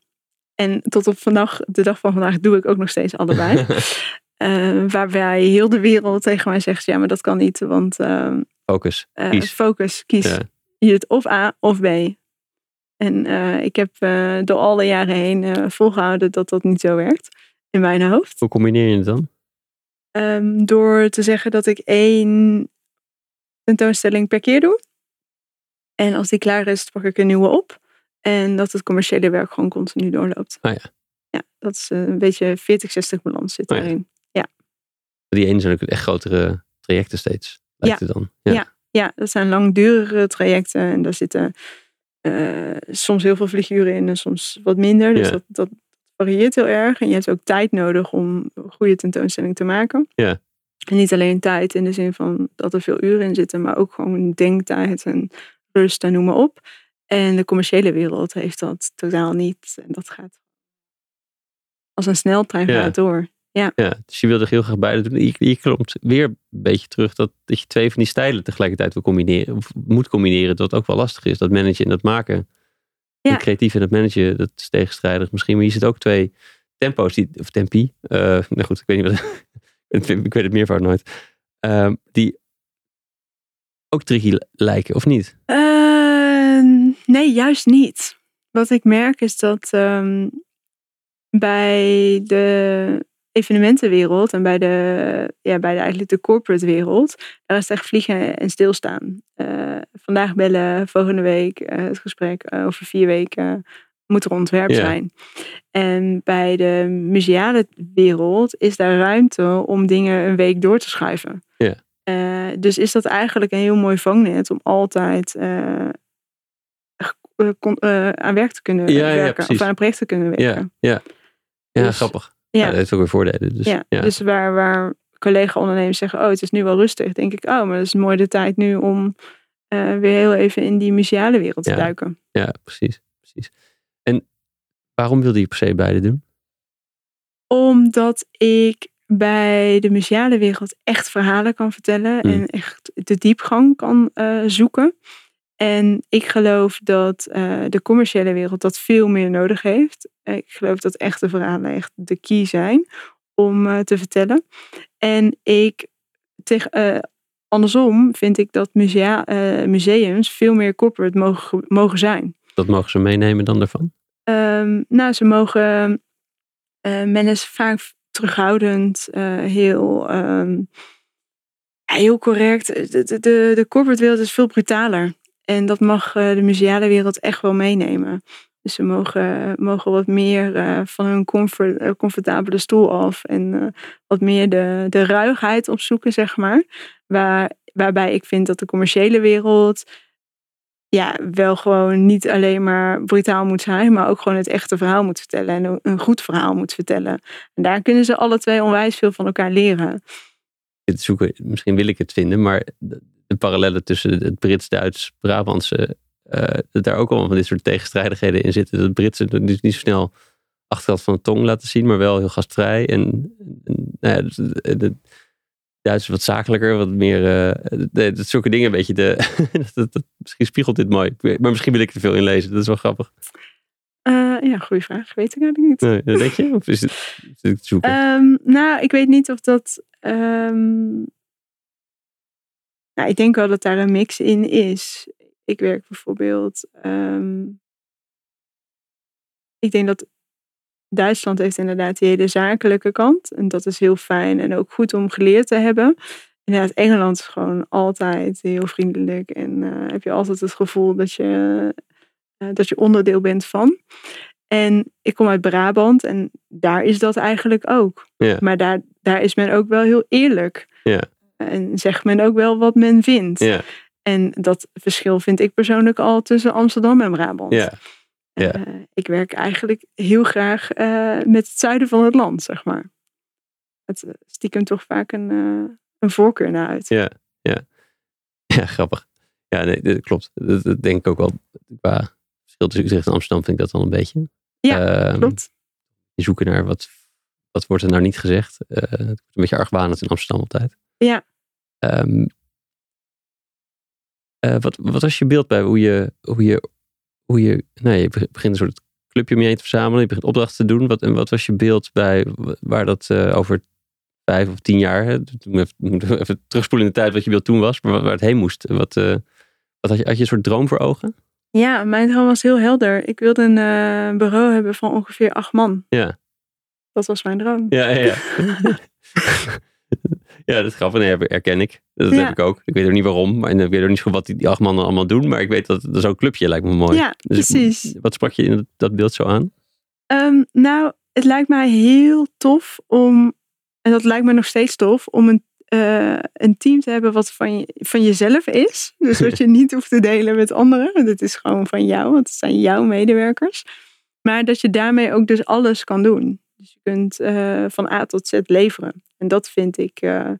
En tot op vandaag, de dag van vandaag doe ik ook nog steeds allebei. <laughs> Eh, waarbij heel de wereld tegen mij zegt: ja, maar dat kan niet, want ehm,
Focus. Kies.
focus, kies.
Ja.
Je het of A of B. En ik heb door alle jaren heen eh, volgehouden dat dat niet zo werkt in mijn hoofd.
Hoe combineer je het dan?
Ehm, door te zeggen dat ik één tentoonstelling per keer doe. En als die klaar is, pak ik een nieuwe op. En dat het commerciële werk gewoon continu doorloopt.
Ah ja.
Ja, dat is eh, een beetje 40-60 balans zit
Oh ja.
daarin.
Die ene zijn ook echt grotere trajecten steeds. Lijkt het dan. Ja.
Ja. Ja, dat zijn langdurige trajecten. En daar zitten eh, soms heel veel figuren in en soms wat minder. Dus
Ja.
dat, dat varieert heel erg. En je hebt ook tijd nodig om een goede tentoonstelling te maken.
Ja.
En niet alleen tijd in de zin van dat er veel uren in zitten, maar ook gewoon denktijd en rust en noem maar op. En de commerciële wereld heeft dat totaal niet. En dat gaat als een sneltrein
Ja.
gaat door.
Ja, dus je wilde er heel graag beide doen. Je, je komt weer een beetje terug dat, dat je twee van die stijlen tegelijkertijd wil combineren. Of moet combineren, dat ook wel lastig is. Dat managen en dat maken.
Ja.
Het creatief en dat managen, dat is tegenstrijdig misschien. Maar je zit ook twee tempo's, die, of tempi. eh nou goed, ik weet niet wat. <laughs> ik weet het meervoud nooit. Ehm, die ook tricky lijken, of niet?
Ehm, nee, juist niet. Wat ik merk is dat ehm, bij de evenementenwereld en bij de, ja, bij de, eigenlijk de corporate wereld, daar is het echt vliegen en stilstaan. Eh, vandaag bellen, volgende week eh, het gesprek, eh, over vier weken moet er ontwerp
Ja.
zijn. En bij de museale wereld is daar ruimte om dingen een week door te schuiven.
Ja.
Eh, dus is dat eigenlijk een heel mooi vangnet om altijd aan werk te kunnen
Ja, ja,
werken.
precies.
of aan een project te kunnen werken.
Ja, ja. Ja,
Dus-
grappig.
Ja.
Ja. dat heeft ook weer voordelen. Dus,
ja.
ja.
Dus waar, waar collega-ondernemers zeggen, oh, het is nu wel rustig. denk ik, oh, maar dat is mooi de tijd nu om eh, weer heel even in die museale wereld te duiken.
ja, precies, precies. En waarom wilde je per se beide doen?
Omdat ik bij de museale wereld echt verhalen kan vertellen
Mm.
en echt de diepgang kan eh, zoeken. En ik geloof dat eh, de commerciële wereld dat veel meer nodig heeft. Ik geloof dat echte verhalen echt de key zijn om eh, te vertellen. En ik tegen, eh, andersom vind ik dat musea, museums veel meer corporate mogen, mogen zijn.
Dat mogen ze meenemen dan daarvan?
Ehm, nou, ze mogen. men is vaak terughoudend, heel, ehm, heel correct. De, de, de corporate wereld is veel brutaler. En dat mag eh, de museale wereld echt wel meenemen. Dus ze mogen, mogen wat meer eh, van hun comfort, eh, comfortabele stoel af. En wat meer de, de ruigheid opzoeken, zeg maar. Waar, waarbij ik vind dat de commerciële wereld ja, wel gewoon niet alleen maar brutaal moet zijn, maar ook gewoon het echte verhaal moet vertellen en een- goed verhaal moet vertellen. En daar kunnen ze alle twee onwijs veel van elkaar leren.
Dit zoeken, misschien wil ik het vinden, maar de, parallellen tussen het Brits-Duits, Brabantse, eh, dat daar ook allemaal van dit soort tegenstrijdigheden in zitten. Dat Britse het dus niet zo snel achterkant van de tong laten zien, maar wel heel gastvrij. En, en nou ja, de, de Duitsers wat zakelijker, wat meer, eh, de, de, zulke dingen een beetje. De, <laughs> dat, misschien spiegelt dit mooi, maar misschien wil ik er veel in lezen. Dat is wel grappig.
Eh, ja, goede vraag. Weet ik eigenlijk niet.
Nee, dat denk je? Of is het, te zoeken?
Ehm, nou, ik weet niet of dat. ehm, nou, ik denk wel dat daar een mix in is. Ik werk bijvoorbeeld. ehm, ik denk dat Duitsland heeft inderdaad die hele zakelijke kant. En dat is heel fijn en ook goed om geleerd te hebben. Inderdaad, Engeland is gewoon altijd heel vriendelijk. En eh, heb je altijd het gevoel dat je, eh, dat je onderdeel bent van. En ik kom uit Brabant en daar is dat eigenlijk ook. Maar daar, daar is men ook wel heel eerlijk.
Ja.
En zegt men ook wel wat men vindt.
ja,
En dat verschil vind ik persoonlijk al tussen Amsterdam en Brabant.
ja, ja.
Eh, ik werk eigenlijk heel graag eh, met het zuiden van het land, zeg maar. Het eh, stiekem toch vaak een, een voorkeur naar uit.
Ja, ja. <laughs> Ja, grappig. Ja, nee, dat klopt. Dat, dat denk ik ook wel. Qua verschil tussen Utrecht en Amsterdam vind ik dat wel een beetje.
Ja,
Ehm,
Klopt.
Je zoeken naar wat, wat wordt er nou niet gezegd. Het wordt een beetje argwanend in Amsterdam altijd.
Ja.
Ehm, eh, wat, wat was je beeld bij hoe je, hoe je, hoe je, nou, je begint een soort clubje om je heen te verzamelen. Je begint opdrachten te doen. Wat, en wat was je beeld bij waar dat eh, over vijf of tien jaar. Hè, even, even terugspoelen in de tijd wat je wil toen was, maar waar, het heen moest. Wat, eh, wat had, je, had je een soort droom voor ogen?
Ja, mijn droom was heel helder. Ik wilde een bureau hebben van ongeveer acht man.
Ja.
Dat was mijn droom.
Ja, ja, ja. <laughs> ja, dat is grappig. Nee, herken ik. Dat
Ja.
heb ik ook. Ik weet ook niet waarom. Maar ik weet ook niet goed wat die, die acht mannen allemaal doen. Maar ik weet dat, dat zo'n clubje lijkt me mooi.
Ja,
Dus
precies.
Wat sprak je in dat, beeld zo aan?
Ehm, nou, het lijkt mij heel tof om, en dat lijkt me nog steeds tof, om een, eh, een team te hebben wat van, je, van jezelf is. Dus <laughs> dat je niet hoeft te delen met anderen. want Het is gewoon van jou, want het zijn jouw medewerkers. Maar dat je daarmee ook dus alles kan doen. Dus je kunt eh, van A tot Z leveren. En dat vind ik eh,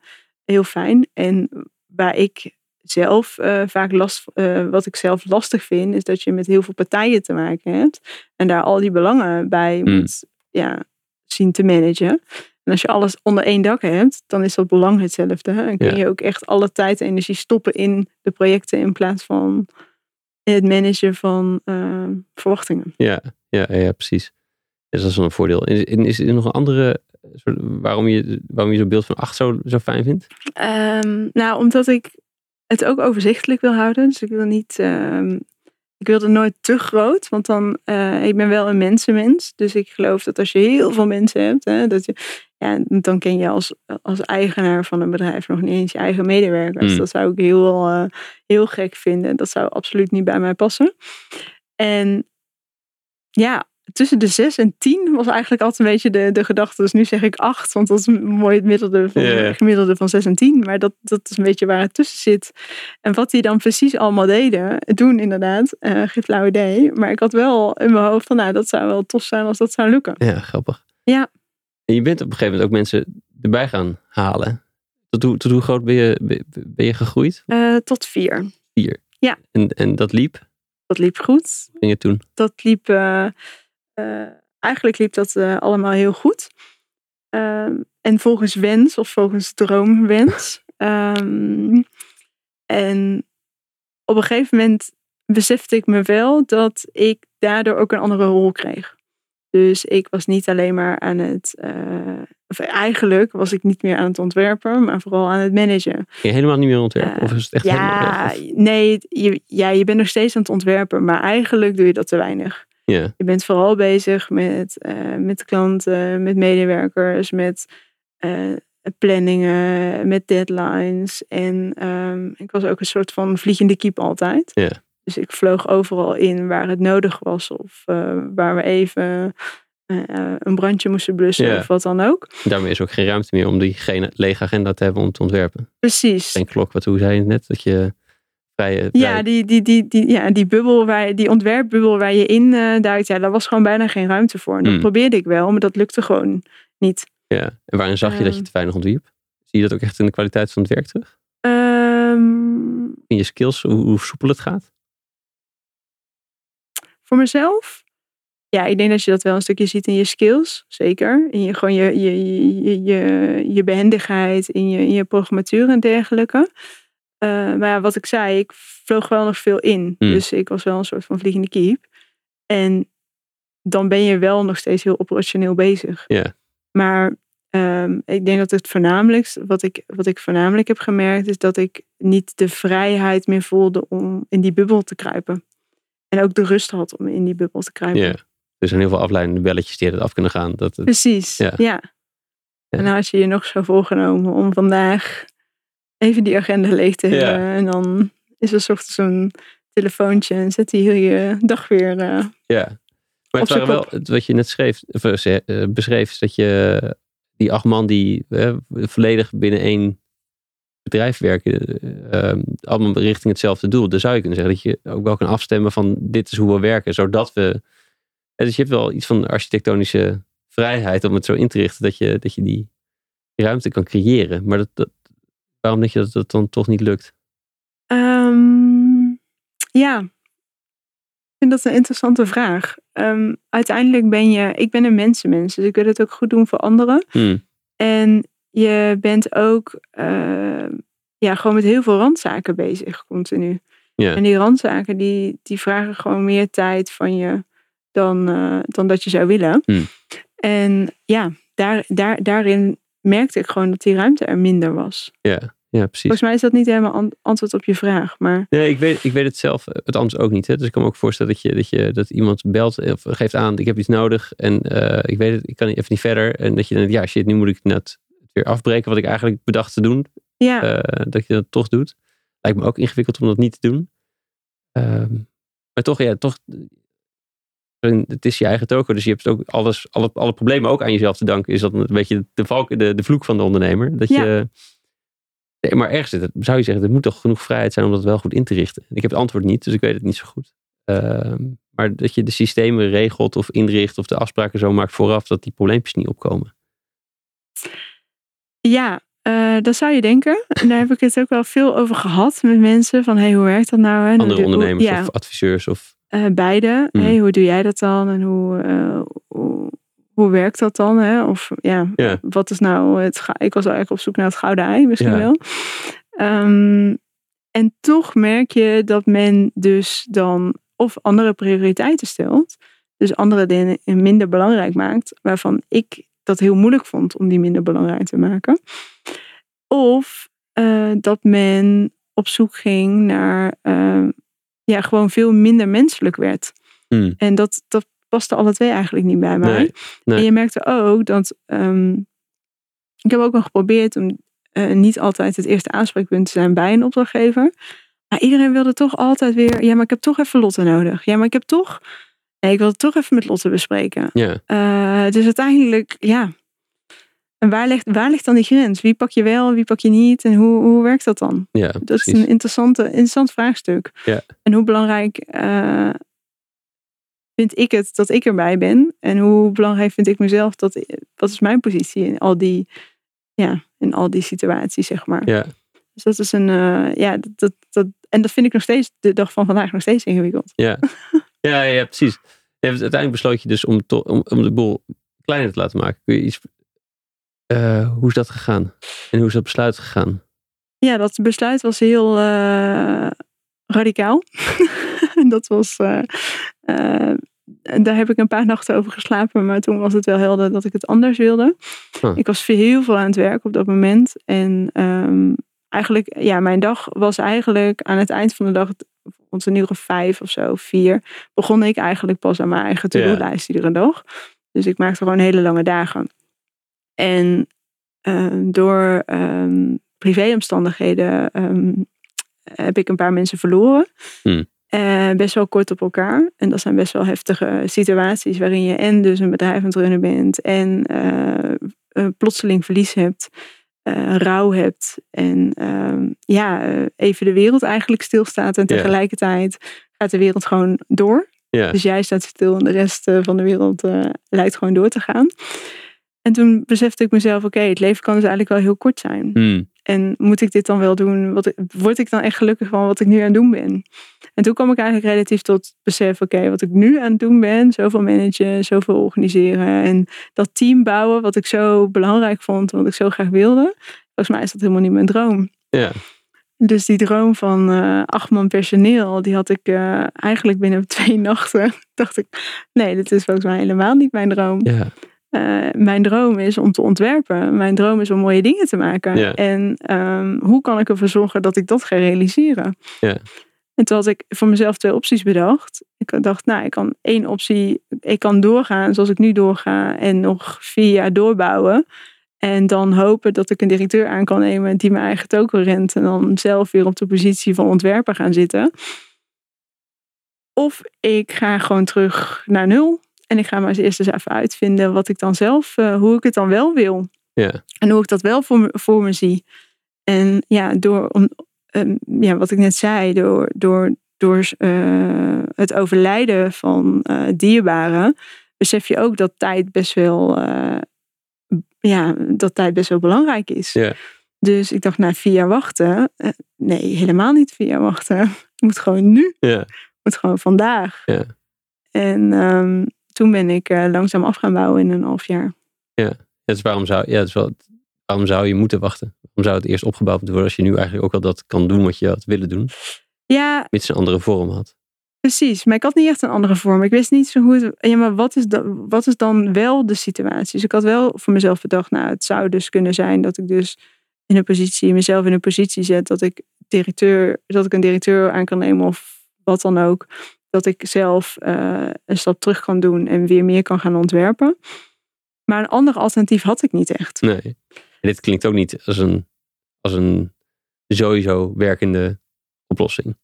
heel fijn. En waar ik zelf eh, vaak last, wat ik zelf lastig vind, is dat je met heel veel partijen te maken hebt. En daar al die belangen bij
Hmm.
moet ja, zien te managen. En als je alles onder één dak hebt, dan is dat belang hetzelfde. hè. En kun
Ja.
je ook echt alle tijd en energie stoppen in de projecten in plaats van in het managen van verwachtingen.
Ja, ja, ja, precies. Dus dat is wel een voordeel. Is, is er nog een andere soort, waarom je, waarom je zo'n beeld van acht zo, zo fijn vindt?
Ehm, nou, omdat ik het ook overzichtelijk wil houden. Dus ik wil niet. ehm, ik wil het nooit te groot, want dan. eh, ik ben wel een mensenmens. Dus ik geloof dat als je heel veel mensen hebt, hè, dat je. Ja, dan ken je als, als eigenaar van een bedrijf nog niet eens je eigen medewerkers.
Mm.
Dat zou ik heel, eh, heel gek vinden. Dat zou absoluut niet bij mij passen. En ja, tussen de zes en tien was eigenlijk altijd een beetje de, de gedachte. Dus nu zeg ik acht, want dat is mooi het middelde van, gemiddelde van zes en tien. Maar dat, dat is een beetje waar het tussen zit. En wat die dan precies allemaal deden, doen inderdaad, eh geen flauw idee. Maar ik had wel in mijn hoofd van, nou, dat zou wel tof zijn als dat zou lukken.
Ja, grappig.
Ja.
En je bent op een gegeven moment ook mensen erbij gaan halen. Tot hoe, tot hoe groot ben je, ben- je gegroeid?
Eh, tot vier.
Vier.
Ja.
En, en dat liep?
Dat liep goed.
Ging je toen?
dat liep, eh, eigenlijk liep dat eh, allemaal heel goed. Ehm, en volgens wens of volgens droomwens. <laughs> Ehm, en op een gegeven moment besefte ik me wel dat ik daardoor ook een andere rol kreeg. Dus ik was niet alleen maar aan het, eh, of eigenlijk was ik niet meer aan het ontwerpen, maar vooral aan het managen.
Je helemaal niet meer ontwerpen?
Eh,
of is het echt
Ja,
helemaal
nee, je, ja, je bent nog steeds aan het ontwerpen, maar eigenlijk doe je dat te weinig.
Ja,
Je bent vooral bezig met, eh, met klanten, met medewerkers, met eh, planningen, met deadlines. En ehm, ik was ook een soort van vliegende kiep altijd.
Ja.
Dus ik vloog overal in waar het nodig was of eh, waar we even een brandje moesten blussen of wat dan ook.
daarmee is ook geen ruimte meer om die lege agenda te hebben om te ontwerpen.
Precies.
Geen klok, wat hoe zei je het net? Dat je
Ja,
vrije-
die, die, die, die, ja, die bubbel, waar, die ontwerpbubbel waar je in eh, duikt, ja, daar was gewoon bijna geen ruimte voor. En dat
Hmm.
probeerde ik wel, maar dat lukte gewoon niet.
ja. En waarin zag je dat je
Ehm.
te weinig ontwierp? Zie je dat ook echt in de kwaliteit van het werk terug?
Ehm,
In je skills, hoe, hoe soepel het gaat?
voor mezelf, ja, ik denk dat je dat wel een stukje ziet in je skills, zeker. In je, gewoon je, je, je, je, je, je behendigheid, in je, in je programmatuur en dergelijke. Eh, maar ja, wat ik zei, ik vloog wel nog veel in.
Hmm.
Dus ik was wel een soort van vliegende kiep. En dan ben je wel nog steeds heel operationeel bezig.
Ja.
Maar ehm, ik denk dat het voornamelijkst, wat ik, wat ik voornamelijk heb gemerkt, is dat ik niet de vrijheid meer voelde om in die bubbel te kruipen. En ook de rust had om in die bubbel te kruipen.
Ja. Er zijn heel veel afleidende belletjes die er af kunnen gaan. Dat, het-
Precies,
Ja.
ja. En dan had je je nog zo voorgenomen om vandaag even die agenda leeg te
Ja.
hebben. En dan is er ochtends een telefoontje en zet hij heel je dag weer. eh,
Ja. Maar het waren wel, wat je net schreef, of, eh, eh, beschreef, is dat je die acht man die volledig binnen één bedrijf werken, eh, eh, allemaal richting hetzelfde doel. Dan zou je kunnen zeggen dat je ook wel kan afstemmen van dit is hoe we werken, zodat we. Dus je hebt wel iets van architectonische vrijheid om het zo in te richten dat je, dat je die ruimte kan creëren. Maar dat, dat, waarom denk je dat dat dan toch niet lukt?
Ehm, ja, ik vind dat een interessante vraag. Ehm, uiteindelijk ben je, ik ben een mensenmens, dus ik wil het ook goed doen voor anderen.
Hmm.
En je bent ook ehm, ja, gewoon met heel veel randzaken bezig, continu.
Ja.
En die randzaken die, die vragen gewoon meer tijd van je dan, eh, dan dat je zou willen.
Hmm.
En ja, daar, daar, daarin merkte ik gewoon dat die ruimte er minder was.
Ja, ja precies.
Volgens mij is dat niet helemaal an- antwoord op je vraag. Maar
Nee, ik weet, ik weet het zelf, eh, het anders ook niet. Hè? Dus ik kan me ook voorstellen dat, je, dat, je, dat iemand belt of geeft aan, ik heb iets nodig en eh, ik weet het, ik kan even niet verder. En dat je dan, ja shit, nu moet ik net weer afbreken wat ik eigenlijk bedacht te doen.
ja,
eh, dat je dat toch doet. Lijkt me ook ingewikkeld om dat niet te doen. Ehm, maar toch, ja, toch. Het is je eigen toko, dus je hebt ook alles, alle, alle problemen ook aan jezelf te danken. Is dat een beetje de, valk, de, de vloek van de ondernemer? Dat
Ja.
je. Nee, maar ergens het, zou je zeggen, er moet toch genoeg vrijheid zijn om dat wel goed in te richten. Ik heb het antwoord niet, dus ik weet het niet zo goed. Ehm, maar dat je de systemen regelt of inricht of de afspraken zo maakt vooraf dat die probleempjes niet opkomen.
ja eh, dat zou je denken. En daar heb ik het ook wel veel over gehad met mensen. Van hey, hoe werkt dat nou? hè? En
Andere
hoe-
ondernemers
ja,
of adviseurs of.
Eh, beide.
Mm.
Hey, hoe doe jij dat dan? En hoe, eh, hoe, hoe werkt dat dan? Hè? Of ja, wat is nou het... Ik was eigenlijk op zoek naar het gouden ei misschien wel. Ehm, en toch merk je dat men dus dan of andere prioriteiten stelt. Dus andere dingen minder belangrijk maakt. Waarvan ik dat heel moeilijk vond om die minder belangrijk te maken. Of eh, dat men op zoek ging naar eh, ja, gewoon veel minder menselijk werd.
Hmm.
En dat, dat paste alle twee eigenlijk niet bij mij.
Nee, nee.
En je merkte ook dat. ehm, ik heb ook wel geprobeerd om eh, niet altijd het eerste aanspreekpunt te zijn bij een opdrachtgever. Maar iedereen wilde toch altijd weer. Ja, maar ik heb toch even Lotte nodig. Ja, maar ik heb toch. Nee, ik wil het toch even met Lotte bespreken.
Ja,
Eh, dus uiteindelijk, ja. En waar ligt, waar ligt dan die grens? Wie pak je wel, wie pak je niet? En hoe, hoe werkt dat dan?
ja
Dat
precies.
is een interessante, interessant vraagstuk.
Ja.
En hoe belangrijk eh, vind ik het dat ik erbij ben? En hoe belangrijk vind ik mezelf dat wat is mijn positie in al die, ja, in al die situaties, zeg maar.
Ja.
Dus dat is een, eh, ja, dat, dat, dat, en dat vind ik nog steeds, de dag van vandaag nog steeds ingewikkeld.
Ja, ja, ja precies. Ja, dus uiteindelijk besloot je dus om, to- om, om de boel kleiner te laten maken. Kun je iets. Eh, hoe is dat gegaan? En hoe is dat besluit gegaan?
Ja, dat besluit was heel eh, radicaal. <laughs> dat was. eh, daar heb ik een paar nachten over geslapen, maar toen was het wel helder dat ik het anders wilde.
Ah.
Ik was heel veel aan het werk op dat moment. En ehm, eigenlijk, ja, mijn dag was eigenlijk aan het eind van de dag, rond een uur of vijf of zo, vier, begon ik eigenlijk pas aan mijn eigen to-do-lijst iedere dag. Dus ik maakte gewoon hele lange dagen. En ehm, door ehm, privéomstandigheden ehm, heb ik een paar mensen verloren.
Hmm.
Eh, best wel kort op elkaar. En dat zijn best wel heftige situaties waarin je en dus een bedrijf aan het runnen bent en een plotseling verlies hebt, eh, rouw hebt en ja, even de wereld eigenlijk stilstaat en tegelijkertijd gaat de wereld gewoon door.
Ja,
Dus jij staat stil en de rest van de wereld lijkt gewoon door te gaan. En toen besefte ik mezelf, oké, het leven kan dus eigenlijk wel heel kort zijn.
Hmm.
En moet ik dit dan wel doen? Wat, word ik dan echt gelukkig van wat ik nu aan het doen ben? En toen kwam ik eigenlijk relatief tot besef, oké, wat ik nu aan het doen ben, zoveel managen, zoveel organiseren en dat team bouwen, wat ik zo belangrijk vond, wat ik zo graag wilde. Volgens mij is dat helemaal niet mijn droom.
ja,
Dus die droom van eh, acht man personeel, die had ik eh, eigenlijk binnen <laughs> twee nachten. Dacht ik, nee, dit is volgens mij helemaal niet mijn droom.
ja,
Eh, mijn droom is om te ontwerpen. Mijn droom is om mooie dingen te maken.
Ja.
En ehm, hoe kan ik ervoor zorgen dat ik dat ga realiseren?
Ja.
En toen had ik voor mezelf twee opties bedacht. Ik dacht, nou, ik kan één optie, ik kan doorgaan zoals ik nu doorga en nog vier jaar doorbouwen. En dan hopen dat ik een directeur aan kan nemen die mijn eigen token rent. En dan zelf weer op de positie van ontwerper gaan zitten. Of ik ga gewoon terug naar nul. En ik ga maar eens eerst eens even uitvinden wat ik dan zelf, eh, hoe ik het dan wel wil.
ja,
En hoe ik dat wel voor me, voor me zie. En ja, door om, ehm, ja, wat ik net zei, door, door, door eh, het overlijden van eh, dierbaren, besef je ook dat tijd best wel, ja, dat tijd best wel belangrijk is.
Ja.
Dus ik dacht, na vier jaar wachten, nee, helemaal niet vier jaar wachten. <laughs> Het moet gewoon nu,
ja,
het moet gewoon vandaag.
Ja.
En ehm, toen ben ik eh, langzaam af gaan bouwen in een half jaar.
Dus waarom zou, ja, wel, waarom zou je moeten wachten? Waarom zou het eerst opgebouwd moeten worden als je nu eigenlijk ook al dat kan doen wat je had willen doen,
Ja,
mits een andere vorm had?
Precies, maar ik had niet echt een andere vorm. Ik wist niet zo hoe het. Ja, maar wat is, dan, wat is dan wel de situatie? Dus ik had wel voor mezelf bedacht, nou, het zou dus kunnen zijn dat ik dus in een positie, mezelf in een positie zet dat ik directeur, dat ik een directeur aan kan nemen of wat dan ook. Dat ik zelf uh, een stap terug kan doen en weer meer kan gaan ontwerpen. Maar een ander alternatief had ik niet echt.
Nee. En dit klinkt ook niet als een, als een sowieso werkende oplossing.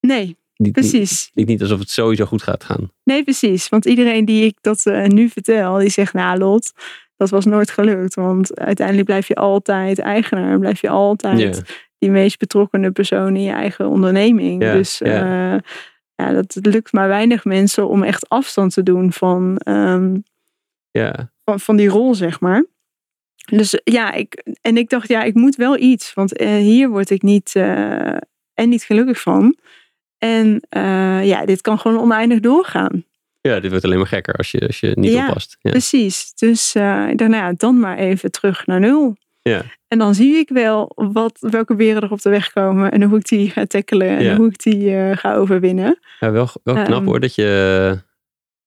Nee, precies.
Het klinkt niet alsof het sowieso goed gaat gaan.
Nee, precies. Want iedereen die ik dat uh, nu vertel, die zegt, nou Lot, dat was nooit gelukt. Want uiteindelijk blijf je altijd eigenaar. Blijf je altijd die meest betrokkenen persoon in je eigen onderneming. dus uh, ja, dat lukt maar weinig mensen om echt afstand te doen van, um,
ja.
van, van die rol, zeg maar. Dus ja, ik, en ik dacht, ja, ik moet wel iets. Want uh, hier word ik niet, uh, en niet gelukkig van. En ja, dit kan gewoon oneindig doorgaan.
Ja, dit wordt alleen maar gekker als je, als je niet
ja,
oppast.
Ja, precies. Dus ik dacht, nou ja, dan maar even terug naar nul.
Ja.
En dan zie ik wel wat, welke beren er op de weg komen en hoe ik die ga tackelen en
Ja.
hoe ik die uh, ga overwinnen.
Ja, wel, wel knap
Ehm.
hoor dat je.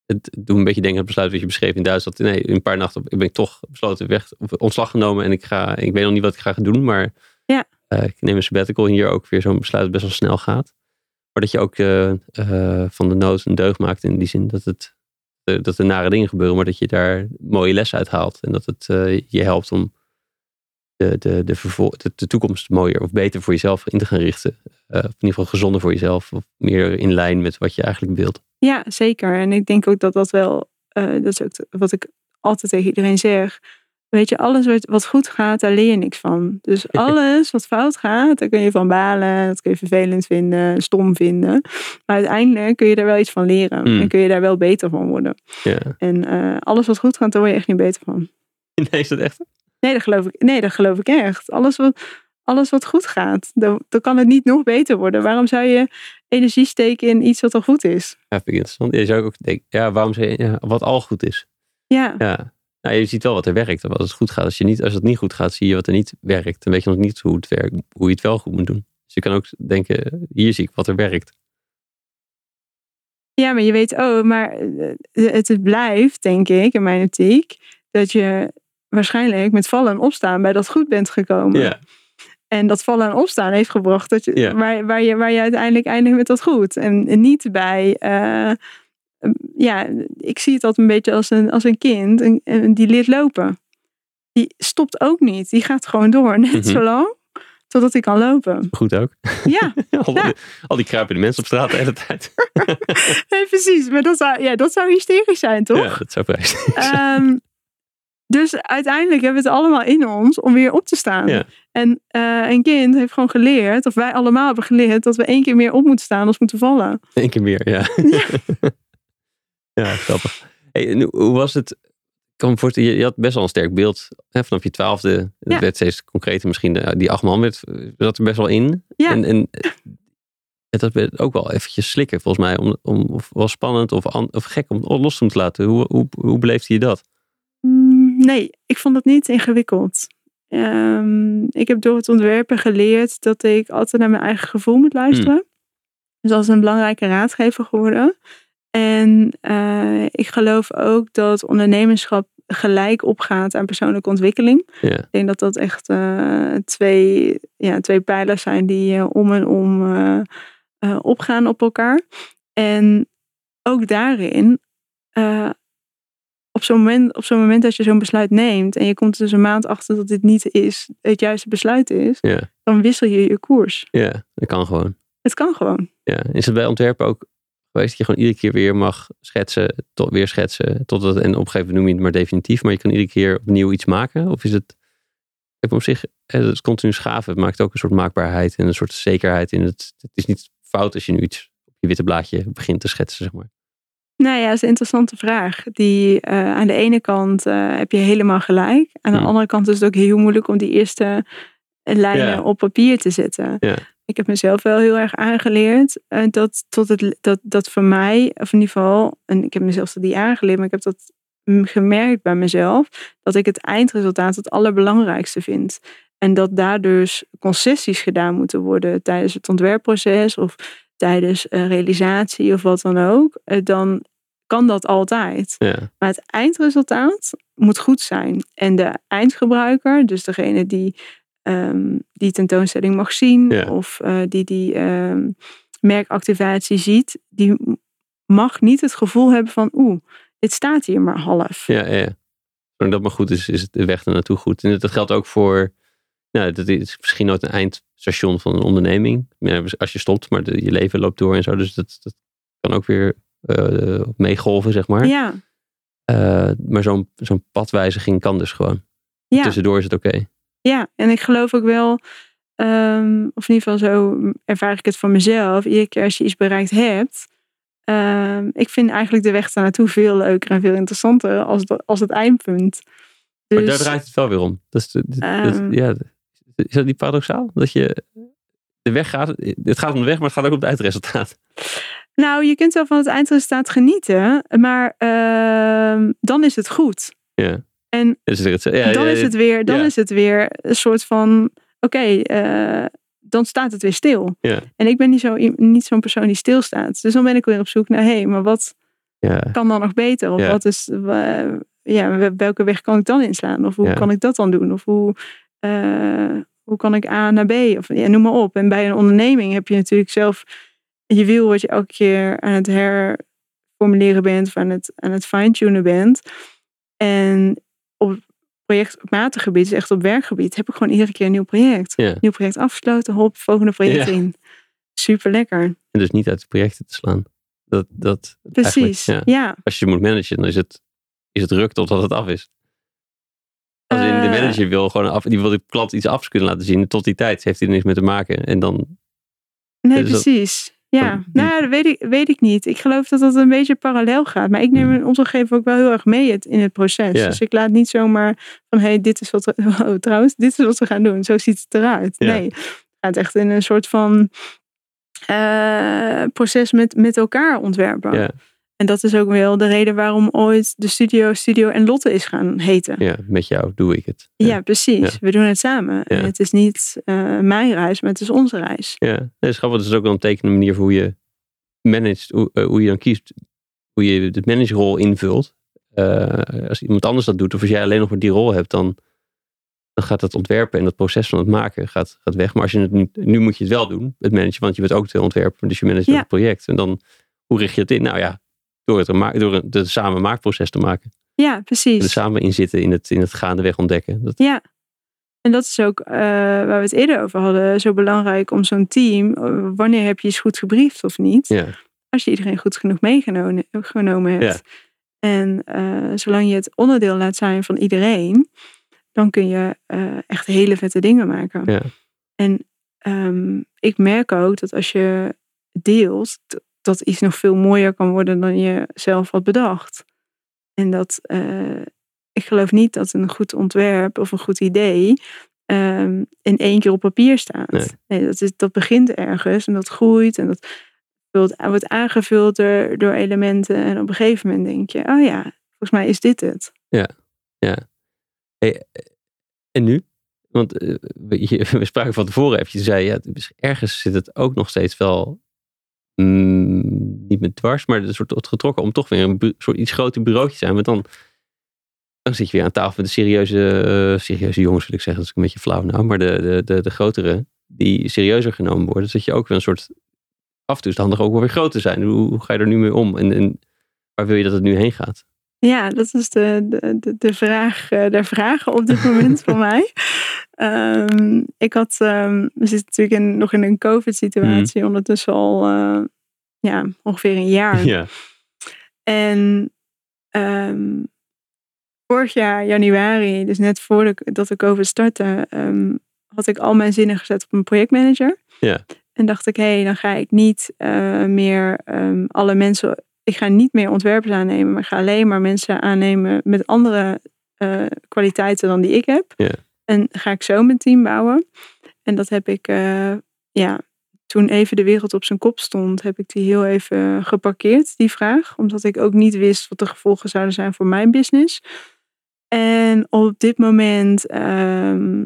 Het doet een beetje denken aan het besluit wat je beschreef in Duitsland. Nee, een paar nachten ben ik toch besloten weg, ontslag genomen en ik ga. Ik weet nog niet wat ik ga gaan doen, maar
Ja.
eh, ik neem een sabbatical hier ook weer zo'n besluit dat best wel snel gaat. Maar dat je ook eh, eh, van de nood een deugd maakt in die zin dat het eh, dat er nare dingen gebeuren, maar dat je daar mooie lessen uit haalt en dat het eh, je helpt om de, de, de, vervol- de, de toekomst mooier of beter voor jezelf in te gaan richten. Eh, of in ieder geval gezonder voor jezelf of meer in lijn met wat je eigenlijk wilt.
Ja, zeker. En ik denk ook dat dat wel, eh, dat is ook wat ik altijd tegen iedereen zeg. Weet je, alles wat, wat goed gaat, daar leer je niks van. Dus <laughs> alles wat fout gaat, daar kun je van balen. Dat kun je vervelend vinden, stom vinden. Maar uiteindelijk kun je daar wel iets van leren.
Mm.
En kun je daar wel beter van worden.
Ja.
En eh, alles wat goed gaat, daar word je echt niet beter van. <laughs>
Nee, is dat echt?
Nee, dat geloof ik, nee, dat geloof ik echt. Alles wat, alles wat goed gaat, dan, dan kan het niet nog beter worden. Waarom zou je energie steken in iets wat al goed is?
Ja, vind ik interessant. Je zou ook denken, ja, waarom zou je, ja, wat al goed is.
Ja,
Ja. Nou, je ziet wel wat er werkt en wat het goed gaat. Als, je niet, als het niet goed gaat, zie je wat er niet werkt. Dan weet je nog niet hoe het werkt, hoe je het wel goed moet doen. Dus je kan ook denken, hier zie ik wat er werkt.
ja maar je weet, oh, maar eh, het, het blijft, denk ik, in mijn optiek, dat je waarschijnlijk met vallen en opstaan bij dat goed bent gekomen.
Ja,
En dat vallen en opstaan heeft gebracht dat je,
Ja.
waar, waar, je, waar je uiteindelijk eindigt met dat goed. En, en niet bij, eh, ja, ik zie het altijd een beetje als een, als een kind en, en die leert lopen. Die stopt ook niet. Die gaat gewoon door, <laughs> net
Mhm.
zo lang totdat hij kan lopen.
goed ook.
Ja,
al,
Ja.
die, al die kruipende mensen op straat de hele tijd. <laughs>
nee, precies. Maar dat zou, ja, dat zou hysterisch zijn, toch?
Ja, dat zou
dus uiteindelijk hebben we het allemaal in ons om weer op te staan.
Ja.
En eh, een kind heeft gewoon geleerd, of wij allemaal hebben geleerd, dat we één keer meer op moeten staan als moeten vallen.
Eén keer meer, ja. ja, <laughs> grappig. Hey, hoe was het? Kan me je, je had best wel een sterk beeld hè, vanaf je twaalfde.
Ja.
werd steeds concreter misschien. eh, Die acht man werd, zat er best wel in.
Ja.
En, en eh, dat werd ook wel eventjes slikken volgens mij. Om, om, of wel spannend of, an- of gek om los te moeten laten. Hoe, hoe, hoe beleefde je dat?
Nee, ik vond het niet ingewikkeld. Ehm, ik heb door het ontwerpen geleerd dat ik altijd naar mijn eigen gevoel moet luisteren. Dus dat is een belangrijke raadgever geworden. En eh, ik geloof ook dat ondernemerschap gelijk opgaat aan persoonlijke ontwikkeling. Ik denk dat dat echt eh, twee, ja, twee pijlers zijn die eh, om en om opgaan op elkaar. En ook daarin, op zo'n moment, op zo'n moment dat je zo'n besluit neemt en je komt dus een maand achter dat dit niet is, het juiste besluit is,
ja,
dan wissel je je koers.
ja, dat kan gewoon.
Het kan gewoon.
Ja. Is het bij ontwerpen ook geweest dat je gewoon iedere keer weer mag schetsen, tot, weer schetsen, totdat, en op een gegeven moment noem je het maar definitief, maar je kan iedere keer opnieuw iets maken? Of is het, heb op zich, het is continu schaven, het maakt ook een soort maakbaarheid en een soort zekerheid in het. Het is niet fout als je nu iets op je witte blaadje begint te schetsen, zeg maar.
Nou ja, dat is een interessante vraag. Die, eh, aan de ene kant eh, heb je helemaal gelijk. Aan de
Hmm.
andere kant is het ook heel moeilijk om die eerste lijnen
Ja.
op papier te zetten.
Ja.
Ik heb mezelf wel heel erg aangeleerd eh, dat, tot het, dat, dat voor mij, of in ieder geval, en ik heb mezelf dat niet aangeleerd, maar ik heb dat gemerkt bij mezelf, dat ik het eindresultaat het allerbelangrijkste vind. En dat daar dus concessies gedaan moeten worden tijdens het ontwerpproces of tijdens een realisatie of wat dan ook, eh, dan kan dat altijd.
Ja.
Maar het eindresultaat moet goed zijn. En de eindgebruiker, dus degene die ehm, die tentoonstelling mag zien
Ja.
of eh, die die ehm, merkactivatie ziet, die mag niet het gevoel hebben van oeh, dit staat hier maar half.
Ja, ja. Zolang dat maar goed is, is het de weg er naartoe goed. En dat geldt ook voor, nou, dat is misschien nooit een eindstation van een onderneming. Ja, als je stopt, maar de- je leven loopt door en zo. Dus dat, dat kan ook weer eh, meegolven, zeg maar.
Ja,
Eh, maar zo'n zo'n padwijziging kan dus gewoon.
ja.
Tussendoor is het oké.
Ja, en ik geloof ook wel, ehm, of in ieder geval zo ervaar ik het van mezelf. Iedere keer als je iets bereikt hebt, ehm, ik vind eigenlijk de weg daar naartoe veel leuker en veel interessanter als, als het eindpunt.
Maar
Dus,
daar draait het wel weer om. Dat is, de- de- dat-
Ehm.
ja, is dat niet paradoxaal? Dat je de weg gaat, het gaat om de weg, maar het gaat ook om het eindresultaat.
Nou, je kunt wel van het eindresultaat genieten, maar ehm, dan is het goed.
Ja.
En
Is het, het- ja,
dan is het weer, dan is het weer een soort van, oké, eh, dan staat het weer stil.
Ja.
En ik ben niet zo, niet zo'n persoon die stilstaat. Dus dan ben ik weer op zoek naar, hé, hey, maar wat
ja.
kan dan nog beter? Of wat is, ja, welke weg kan ik dan inslaan? Of hoe kan ik dat dan doen? Of hoe, hoe kan ik A naar B? Of ja, noem maar op. En bij een onderneming heb je natuurlijk zelf je wiel wat je elke keer aan het herformuleren bent of aan het, aan het fine-tunen bent. En op projectmatig gebied, dus echt op werkgebied, heb ik gewoon iedere keer een nieuw project.
Ja.
Nieuw project afgesloten, hop, volgende project
Ja.
in. Super lekker.
En dus niet uit de projecten te slaan. Dat, dat,
Precies.
ja.
ja.
Als je moet managen, dan is het, is het ruk totdat het af is. Als in de
Eh.
manager wil gewoon af, die wil de klant iets af kunnen laten zien. Tot die tijd heeft hij er niks mee te maken. En dan,
Nee,
Dus dat-
precies. Ja,
die-
nou, dat weet ik, weet ik niet. Ik geloof dat dat een beetje parallel gaat. Maar ik neem
Hmm.
mijn opdrachtgever ook wel heel erg mee het, in het proces.
Ja.
Dus ik laat niet zomaar van, hé, hey, dit is wat we, <laughs> oh, trouwens, dit is wat we gaan doen. Zo ziet het eruit.
Ja.
Nee, het gaat echt in een soort van eh, proces met, met elkaar ontwerpen.
ja,
En dat is ook wel de reden waarom ooit de studio Studio en Lotte is gaan heten.
ja, met jou doe ik het.
Ja, precies.
Ja.
We doen het samen. En het is niet eh, mijn reis, maar het is onze reis.
Ja, dat is grappig. Dat is ook wel een tekenende manier voor hoe je managt, hoe, eh, hoe je dan kiest, hoe je de managerrol invult. Eh, als iemand anders dat doet, of als jij alleen nog maar die rol hebt, dan, dan gaat het ontwerpen en dat proces van het maken gaat, gaat weg. Maar als je het nu, nu moet je het wel doen, het managen, want je bent ook de ontwerper, dus je managt ook het project. En dan, hoe richt je het in? Nou ja, door het, een door het, het samen maakproces te maken.
Ja,
En
precies.
er samen in zitten, in het, in het gaandeweg ontdekken. Dat,
Ja. En dat is ook eh, waar we het eerder over hadden, zo belangrijk om zo'n team, eh, wanneer heb je eens goed gebriefd of niet,
ja,
als je iedereen goed genoeg meegenomen genomen hebt. En eh, zolang je het onderdeel laat zijn van iedereen, dan kun je echt hele vette dingen maken.
Ja.
En ehm, ik merk ook dat als je deelt, dat iets nog veel mooier kan worden dan je zelf had bedacht. En dat eh, ik geloof niet dat een goed ontwerp of een goed idee ehm, in één keer op papier staat.
Nee.
Nee, dat, is, dat begint ergens en dat groeit en dat vult, wordt aangevuld door, door elementen. En op een gegeven moment denk je, oh ja, volgens mij is dit het.
Hey, eh, en nu? Want eh, <laughs> we, spraken van tevoren even. Je zei, ja, ergens zit het ook nog steeds wel mm, niet met dwars, maar een soort getrokken om toch weer een soort iets groter bureautje te zijn. Want dan, dan zit je weer aan tafel met de serieuze, eh, serieuze jongens, wil ik zeggen. Dat is een beetje flauw nou. Maar de, de, de, de grotere, die serieuzer genomen worden. Dus dat je ook weer een soort, af en toe is het handig ook wel weer groter zijn. Hoe, hoe ga je er nu mee om? En, en waar wil je dat het nu heen gaat?
Ja, dat is de, de, de, de vraag eh, der vragen op dit moment <laughs> voor mij. Ehm, ik had, ehm, we zitten natuurlijk in, nog in een COVID-situatie, ondertussen al eh, ja, ongeveer een jaar.
Ja,
En ehm, vorig jaar, januari, dus net voordat de, de COVID startte, had ik al mijn zinnen gezet op een projectmanager.
Ja.
En dacht ik, hé, hey, dan ga ik niet eh, meer alle mensen, ik ga niet meer ontwerpers aannemen, maar ik ga alleen maar mensen aannemen met andere eh, kwaliteiten dan die ik heb.
Ja.
En ga ik zo mijn team bouwen. En dat heb ik, eh, ja, toen even de wereld op zijn kop stond, heb ik die heel even geparkeerd, die vraag. Omdat ik ook niet wist wat de gevolgen zouden zijn voor mijn business. En op dit moment ehm,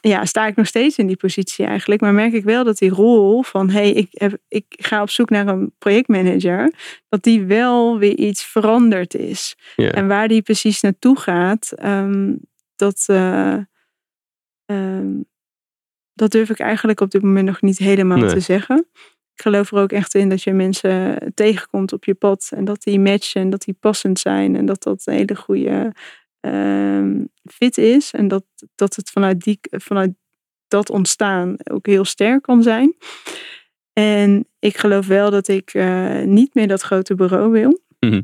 ja, sta ik nog steeds in die positie eigenlijk. Maar merk ik wel dat die rol van hey, ik, heb, ik ga op zoek naar een projectmanager, dat die wel weer iets veranderd is. En waar die precies naartoe gaat, ehm, dat, eh, ehm, dat durf ik eigenlijk op dit moment nog niet helemaal
Nee.
te zeggen. Ik geloof er ook echt in dat je mensen tegenkomt op je pad en dat die matchen en dat die passend zijn en dat dat een hele goede ehm, fit is en dat, dat het vanuit, die, vanuit dat ontstaan ook heel sterk kan zijn. En ik geloof wel dat ik eh, niet meer dat grote bureau wil.
Mhm.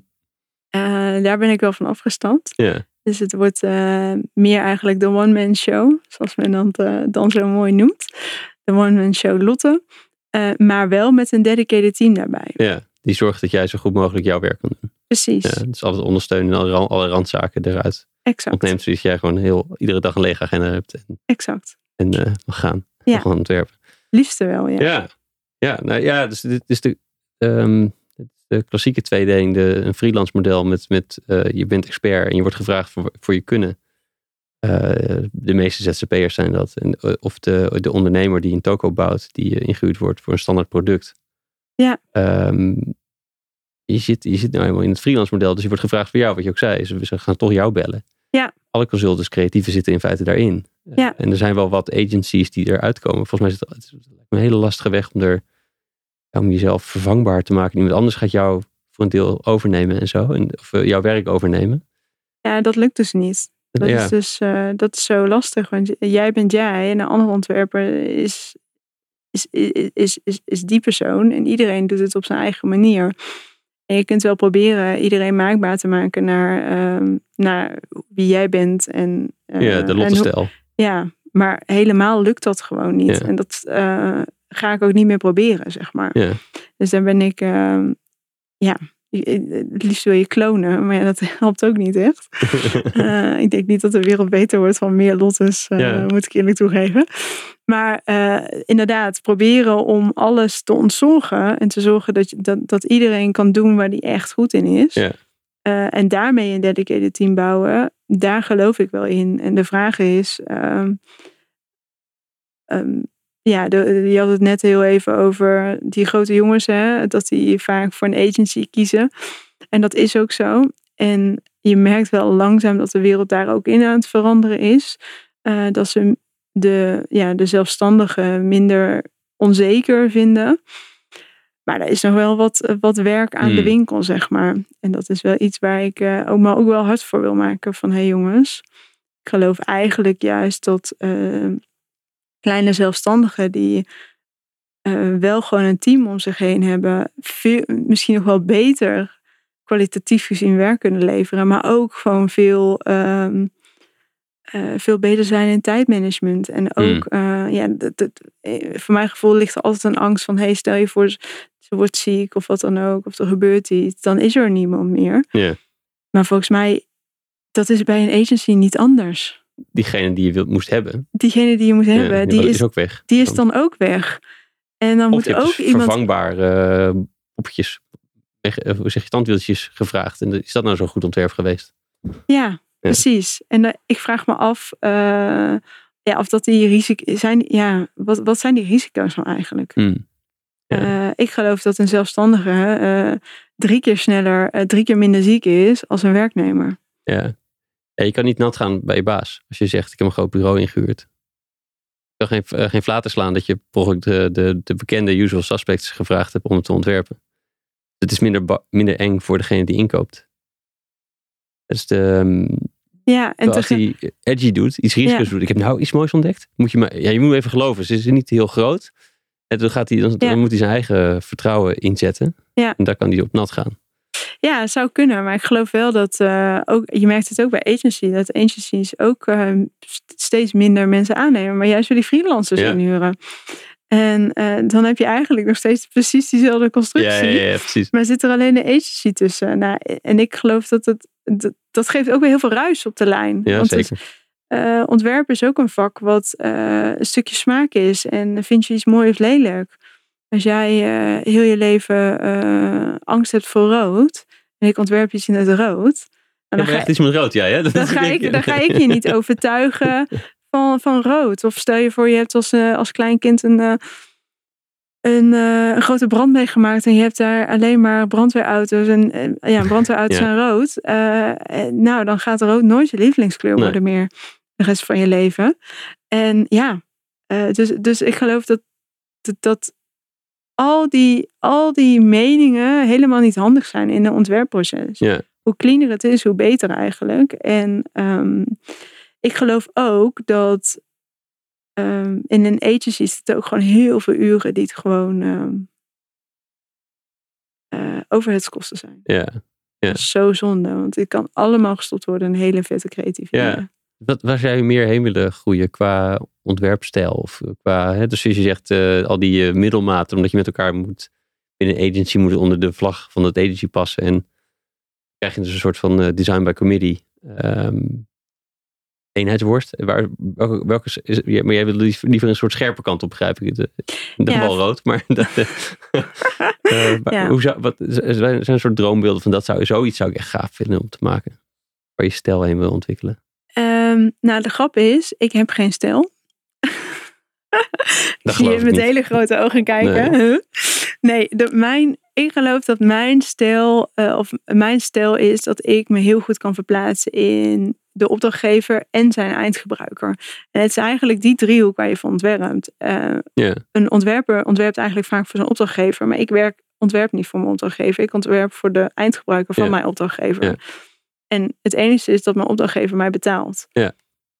Eh, daar ben ik wel van afgestapt.
Ja.
Dus het wordt eh, meer eigenlijk de one-man show, zoals men dat eh, dan zo mooi noemt. De one-man show Lotte. Eh, maar wel met een dedicated team daarbij.
ja, die zorgt dat jij zo goed mogelijk jouw werk kan doen.
Precies,
Ja, dus altijd ondersteunen en alle, ran- alle randzaken eruit
exact.
ontneemt. Zodat jij gewoon heel, iedere dag een lege agenda hebt en,
Exact.
en mag gaan.
Ja.
Mag gaan ontwerpen.
Liefste wel, ja.
Ja, ja, nou, ja dus dit is de, is de klassieke tweedeling. De, een freelance model met, met eh, je bent expert en je wordt gevraagd voor, voor je kunnen. Eh, de meeste ZZP'ers zijn dat. En, eh, of de, de ondernemer die een toko bouwt, die eh, ingehuurd wordt voor een standaard product.
Ja.
Ehm, je, zit, je zit nou helemaal in het freelance model, dus je wordt gevraagd voor jou, wat je ook zei. Ze, ze gaan toch jou bellen.
Ja.
Alle consultants, creatieven zitten in feite daarin.
Ja.
En er zijn wel wat agencies die eruit komen. Volgens mij is het, het een hele lastige weg om, er, om jezelf vervangbaar te maken. Iemand anders gaat jou voor een deel overnemen en zo. En, of eh, jouw werk overnemen.
Ja, dat lukt dus niet. Dat
ja.
is dus eh, dat is zo lastig. Want jij bent jij en een andere ontwerper is, is, is, is, is, die persoon. En iedereen doet het op zijn eigen manier. En je kunt wel proberen iedereen maakbaar te maken naar, ehm, naar wie jij bent. En, eh,
ja, de Lotte-stijl.
Ja, maar helemaal lukt dat gewoon niet.
Ja.
En dat eh, ga ik ook niet meer proberen, zeg maar.
Ja.
Dus daar ben ik, ehm, ja, het liefst wil je klonen, maar ja, dat <laughs> helpt ook niet echt. <laughs> Eh, ik denk niet dat de wereld beter wordt van meer lottes, eh,
Ja.
moet ik eerlijk toegeven. Maar eh, inderdaad, proberen om alles te ontzorgen en te zorgen dat, je, dat, dat iedereen kan doen waar die echt goed in is.
Ja.
En daarmee een dedicated team bouwen, daar geloof ik wel in. En de vraag is, ehm, ja, de, je had het net heel even over die grote jongens, hè, dat die vaak voor een agency kiezen. En dat is ook zo. En je merkt wel langzaam dat de wereld daar ook in aan het veranderen is. Eh, dat ze de, ja, de zelfstandigen minder onzeker vinden. Maar er is nog wel wat, wat werk aan de
Hmm.
winkel, zeg maar. En dat is wel iets waar ik eh, ook, me ook wel hard voor wil maken. Van hé hey jongens, ik geloof eigenlijk juist dat eh, kleine zelfstandigen die eh, wel gewoon een team om zich heen hebben, veel, misschien nog wel beter kwalitatief gezien werk kunnen leveren, maar ook gewoon veel, ehm, eh, veel beter zijn in tijdmanagement. En ook, eh, ja, dat, dat, voor mijn gevoel ligt er altijd een angst van, hey, stel je voor, ze wordt ziek of wat dan ook, of er gebeurt iets, dan is er niemand meer. Maar volgens mij, dat is bij een agency niet anders.
Diegene die je wilt, moest hebben,
Diegene die je moet hebben,
ja,
die,
is,
is,
ook weg.
die is dan ook weg. En dan moet ook
dus
iemand.
vervangbare uh, eh, hoe zeg je, tandwieltjes gevraagd. En is dat nou zo'n goed ontwerp geweest?
Ja, precies. En uh, ik vraag me af uh, ja, of dat die risico's zijn. Ja, wat, wat zijn die risico's nou eigenlijk?
Hmm.
Ja. Uh, ik geloof dat een zelfstandige uh, drie keer sneller, uh, drie keer minder ziek is als een werknemer.
Ja. Ja. je kan niet nat gaan bij je baas als je zegt: Ik heb een groot bureau ingehuurd. Je kan geen, uh, geen flaten slaan dat je de, de, de bekende usual suspects gevraagd hebt om het te ontwerpen. Het is minder, minder eng voor degene die inkoopt. Dus de, um,
ja, en
als hij edgy doet, iets risico's ja. doet. Ik heb nou iets moois ontdekt. Moet je, maar, ja, je moet even geloven. Ze is niet heel groot. En dan, gaat hij, dan, ja. dan moet hij zijn eigen vertrouwen inzetten.
Ja.
En daar kan hij op nat gaan.
Ja, het zou kunnen. Maar ik geloof wel dat uh, ook, je merkt het ook bij agencies, dat agencies ook uh, steeds minder mensen aannemen, maar juist weer die freelancers ja. inhuren. En uh, dan heb je eigenlijk nog steeds precies diezelfde constructie.
Ja, ja, precies.
Maar zit er alleen een agency tussen. Nou, en ik geloof dat het, dat, dat geeft ook weer heel veel ruis op de lijn.
Ja,
Want
zeker.
Het, uh, ontwerpen is ook een vak wat uh, een stukje smaak is. En vind je iets mooi of lelijk? Als jij uh, heel je leven angst hebt voor rood. En ik ontwerp iets in het rood.
Dan, ja, echt iets met rood, ja. ja?
Dan, <laughs> ga ik, dan ga ik je niet overtuigen <laughs> van, van rood. Of stel je voor, je hebt als, eh, als klein kind een, eh, een, eh, een grote brand meegemaakt. En je hebt daar alleen maar brandweerauto's. En <laughs> ja, brandweerauto's
Ja.
zijn rood. Nou, dan gaat rood nooit je lievelingskleur
Nee.
worden meer. De rest van je leven. En ja, dus, dus ik geloof dat, dat, dat al, die, al die meningen helemaal niet handig zijn in een ontwerpproces. Hoe cleaner het is, hoe beter eigenlijk. En ehm, ik geloof ook dat ehm, in een agency zitten ook gewoon heel veel uren die het gewoon ehm eh, overheadskosten zijn.
Ja. Ja.
Is zo zonde, want dit kan allemaal gestopt worden in hele vette creatieve
Ja. Wat, waar zou je meer heen willen groeien qua ontwerpstijl? Of qua, hè, dus je zegt, eh, al die eh, middelmaten, omdat je met elkaar moet, binnen een agency moet onder de vlag van het agency passen. En krijg je dus een soort van eh, design by committee. ehm, eenheidsworst. Waar, welke, welke is, is- ja, maar jij wil liever liever een soort scherpe kant op, begrijp ik. De, de
Ja.
bal rood, maar <laughs> dat, <laughs> maar
Ja.
hoe zou, wat, er zijn een soort droombeelden van dat zou, zoiets zou ik echt gaaf vinden om te maken. Waar je stijl heen wil ontwikkelen.
Ehm, nou, de grap is, ik heb geen stijl. <laughs> Ik zie je met
niet.
hele grote ogen kijken. Huh? Nee, de, mijn, ik geloof dat mijn stijl, eh, of mijn stijl is dat ik me heel goed kan verplaatsen in de opdrachtgever en zijn eindgebruiker. En het is eigenlijk die driehoek waar je van ontwerpt. Eh. Een ontwerper ontwerpt eigenlijk vaak voor zijn opdrachtgever, maar ik werk, ontwerp niet voor mijn opdrachtgever. Ik ontwerp voor de eindgebruiker van mijn opdrachtgever. En het enige is dat mijn opdrachtgever mij betaalt.
Ja.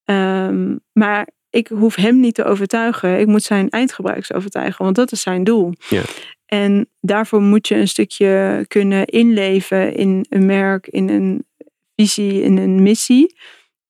Ehm, maar ik hoef hem niet te overtuigen. Ik moet zijn eindgebruikers overtuigen, want dat is zijn doel.
Ja.
En daarvoor moet je een stukje kunnen inleven in een merk, in een visie, in een missie.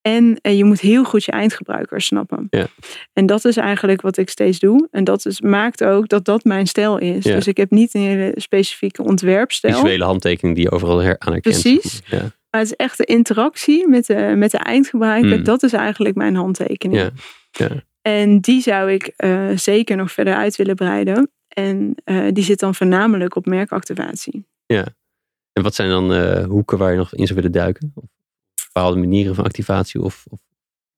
En eh, je moet heel goed je eindgebruikers snappen.
Ja.
En dat is eigenlijk wat ik steeds doe. En dat is, maakt ook dat dat mijn stijl is.
Ja.
Dus ik heb niet een hele specifieke ontwerpstijl.
visuele handtekening die je overal aan herkent.
Precies.
zeg maar.
Het is echt de interactie met de, met de eindgebruiker.
Mm.
Dat is eigenlijk mijn handtekening.
Ja. Ja.
En die zou ik eh, zeker nog verder uit willen breiden. En eh, die zit dan voornamelijk op merkactivatie.
ja. En wat zijn dan eh, hoeken waar je nog in zou willen duiken? Of bepaalde manieren van activatie? Of, of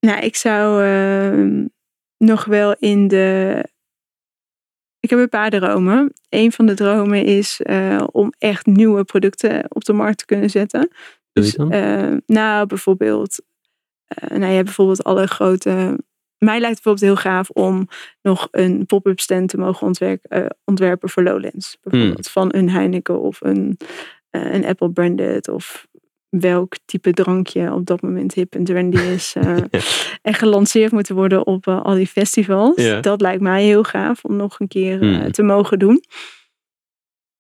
Nou, ik zou ehm, nog wel in de. Ik heb een paar dromen. Een van de dromen is om echt nieuwe producten op de markt te kunnen zetten.
Dan?
eh, nou, bijvoorbeeld. eh, nou, je hebt bijvoorbeeld alle grote. Mij lijkt het bijvoorbeeld heel gaaf om nog een pop-up stand te mogen eh, ontwerpen voor Lowlands. Bijvoorbeeld van een Heineken of een, een Apple branded of welk type drankje op dat moment hip en trendy is. <laughs>
Ja.
En gelanceerd moeten worden op al die festivals.
Ja.
Dat lijkt mij heel gaaf om nog een keer
Hmm.
te mogen doen.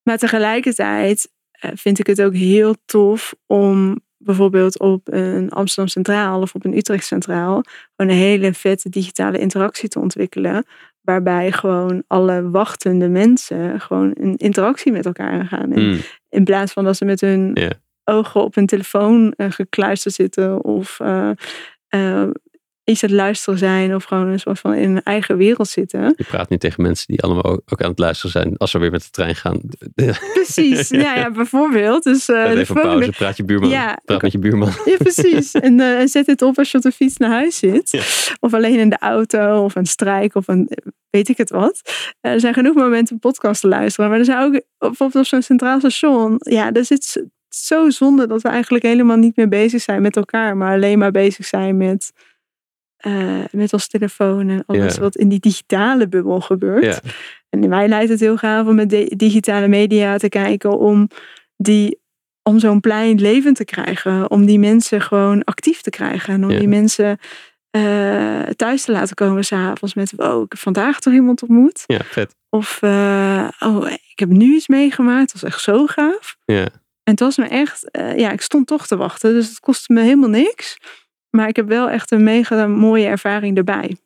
Maar tegelijkertijd vind ik het ook heel tof om bijvoorbeeld op een Amsterdam Centraal of op een Utrecht Centraal gewoon een hele vette digitale interactie te ontwikkelen. Waarbij gewoon alle wachtende mensen gewoon een interactie met elkaar aangaan. En
Mm,
in plaats van dat ze met hun ogen op hun telefoon eh, gekluisterd zitten of eh, eh, iets aan het luisteren zijn of gewoon een soort van in een eigen wereld zitten.
je praat nu tegen mensen die allemaal ook, aan het luisteren zijn als we weer met de trein gaan.
Precies, <laughs> ja, ja bijvoorbeeld. Dus, de
even pauze, praat je buurman.
Ja,
praat met je buurman.
Ja, precies. <laughs> En eh, en zet dit op als je op de fiets naar huis zit.
Ja.
Of alleen in de auto, of een strijk, of een weet ik het wat. Eh, er zijn genoeg momenten om podcast te luisteren. Maar er zijn ook bijvoorbeeld op zo'n centraal station. Ja, daar zit zo zonde dat we eigenlijk helemaal niet meer bezig zijn met elkaar. Maar alleen maar bezig zijn met, eh, met ons telefoon en alles wat in die digitale bubbel gebeurt. En mij lijkt het heel gaaf om met digitale media te kijken om die om zo'n plein levend te krijgen. Om die mensen gewoon actief te krijgen. En om die mensen eh, thuis te laten komen s'avonds met wow, ik heb vandaag toch iemand ontmoet.
ja, vet.
Of eh, oh, ik heb nu iets meegemaakt. Dat was echt zo gaaf.
Ja.
En het was me echt, ja, ik stond toch te wachten. Dus het kostte me helemaal niks. Maar ik heb wel echt een mega mooie ervaring erbij.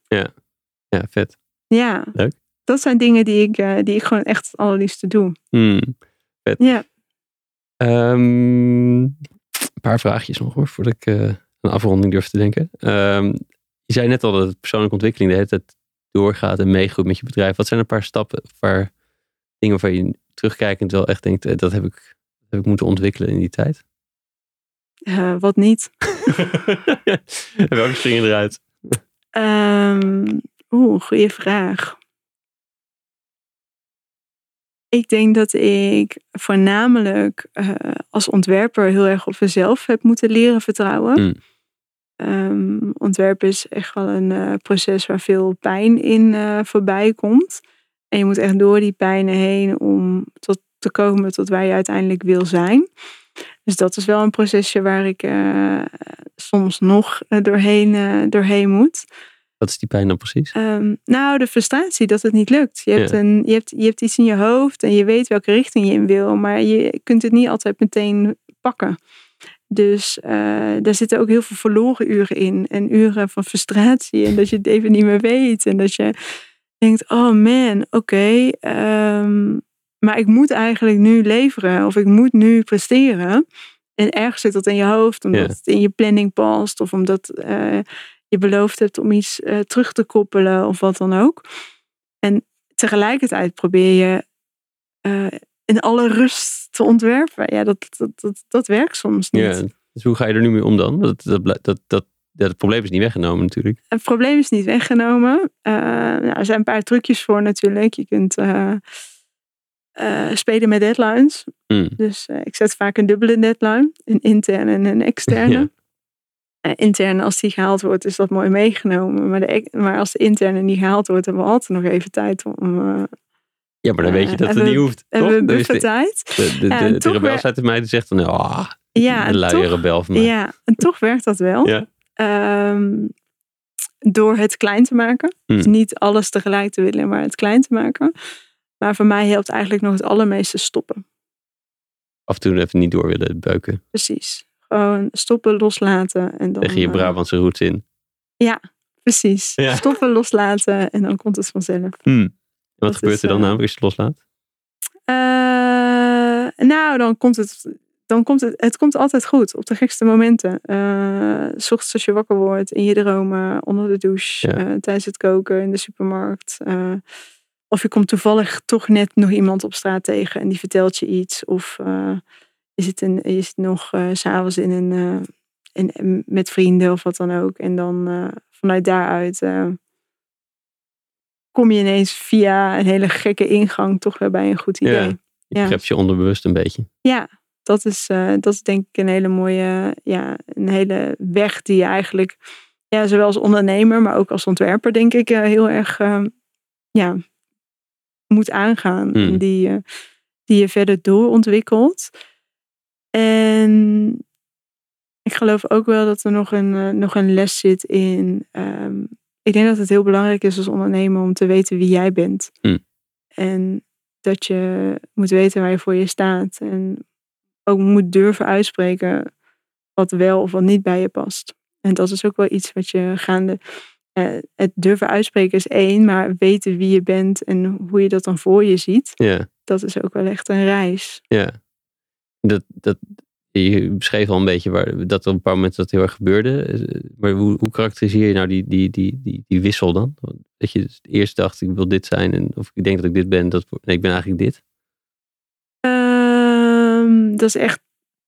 ja, vet.
Ja.
Leuk.
Dat zijn dingen die ik, eh, die ik gewoon echt het allerliefste doe.
Mm.
Ja.
Ehm, een paar vraagjes nog hoor, voordat ik eh, een afronding durf te denken. Ehm, je zei net al dat persoonlijke ontwikkeling de hele tijd doorgaat en meegroeit met je bedrijf. Wat zijn een paar stappen, een paar dingen waar je terugkijkend wel echt denkt, eh, dat heb ik, dat heb ik moeten ontwikkelen in die tijd?
Wat niet? <laughs> <laughs>
Welke springen eruit?
Um, Oeh, goede vraag. Ik denk dat ik voornamelijk uh, als ontwerper heel erg op mezelf heb moeten leren vertrouwen.
Mm.
Um, ontwerpen is echt wel een uh, proces waar veel pijn in uh, voorbij komt. En je moet echt door die pijnen heen om tot te komen tot waar je uiteindelijk wil zijn. Dus dat is wel een procesje waar ik uh, soms nog doorheen, doorheen moet.
Wat is die pijn dan precies?
Um, nou, de frustratie dat het niet lukt. Je hebt, ja. een, je, hebt, je hebt iets in je hoofd en je weet welke richting je in wil, maar je kunt het niet altijd meteen pakken. Dus uh, daar zitten ook heel veel verloren uren in. En uren van frustratie. En dat je het even niet meer weet. En dat je denkt, oh man, oké. Okay, um, maar ik moet eigenlijk nu leveren. Of ik moet nu presteren. En ergens zit dat in je hoofd. Omdat
Ja.
het in je planning past. Of omdat uh, je beloofd hebt om iets uh, terug te koppelen. Of wat dan ook. En tegelijkertijd probeer je uh, in alle rust te ontwerpen. Ja, dat, dat, dat, dat werkt soms niet.
Ja, dus hoe ga je er nu mee om dan? Dat, dat, dat, dat, het probleem is niet weggenomen natuurlijk.
Het probleem is niet weggenomen. Nou, er zijn een paar trucjes voor natuurlijk. Je kunt uh, uh, spelen met deadlines.
Mm.
Dus ik zet vaak een dubbele deadline. Een interne en een externe. <laughs>
Ja.
interne, als die gehaald wordt, is dat mooi meegenomen. Maar, de, maar als de interne niet gehaald wordt, hebben we altijd nog even tijd om
ja, maar dan weet je dat het niet hoeft. Toch?
we
Dan is de,
tijd.
de, rebels
weer-
uit mij die zegt dan, ah,
Ja,
de
en
luie
toch,
rebel van mij.
ja, en toch werkt dat wel.
Ja.
Ehm, door het klein te maken.
Hmm.
Dus niet alles tegelijk te willen, maar het klein te maken. Maar voor mij helpt eigenlijk nog het allermeeste stoppen.
Af en toe even niet door willen beuken.
Precies. Gewoon stoppen, loslaten. En dan,
Tegen je
eh,
Brabantse roots in.
precies.
Ja.
Stoppen, loslaten en dan komt het vanzelf.
Hmm. En wat
Dat
gebeurt
is,
er dan
eh,
namelijk als je het loslaat?
Eh, nou, dan komt het. Dan komt het, het komt altijd goed op de gekste momenten. S ochtends als je wakker wordt, in je dromen, onder de douche,
Ja.
tijdens het koken, in de supermarkt. eh, of je komt toevallig toch net nog iemand op straat tegen en die vertelt je iets. Of eh, je, zit in, je zit nog s s'avonds in een, eh, in, met vrienden of wat dan ook. En dan vanuit daaruit kom je ineens via een hele gekke ingang toch weer bij een goed idee.
Ja. Je
ja.
je onderbewust een beetje.
Ja, dat is, dat is denk ik een hele mooie, ja, een hele weg die je eigenlijk, ja, zowel als ondernemer, maar ook als ontwerper, denk ik, heel erg, ja, moet aangaan.
Mm.
En die, eh, die je verder doorontwikkelt. En ik geloof ook wel dat er nog een, eh, nog een les zit in. ehm, ik denk dat het heel belangrijk is als ondernemer om te weten wie jij bent.
Mm.
En dat je moet weten waar je voor je staat. En ook moet durven uitspreken wat wel of wat niet bij je past. En dat is ook wel iets wat je gaande. Eh, het durven uitspreken is één, maar weten wie je bent en hoe je dat dan voor je ziet,
Ja,
dat is ook wel echt een reis.
ja. Dat, dat, je beschreef al een beetje waar, dat er op een paar momenten dat heel erg gebeurde. Eh, Maar hoe, hoe karakteriseer je nou die, die, die, die, die wissel dan? Dat je eerst dacht, ik wil dit zijn. En, of ik denk dat ik dit ben. Dat, nee, ik ben eigenlijk dit.
Ehm, dat is echt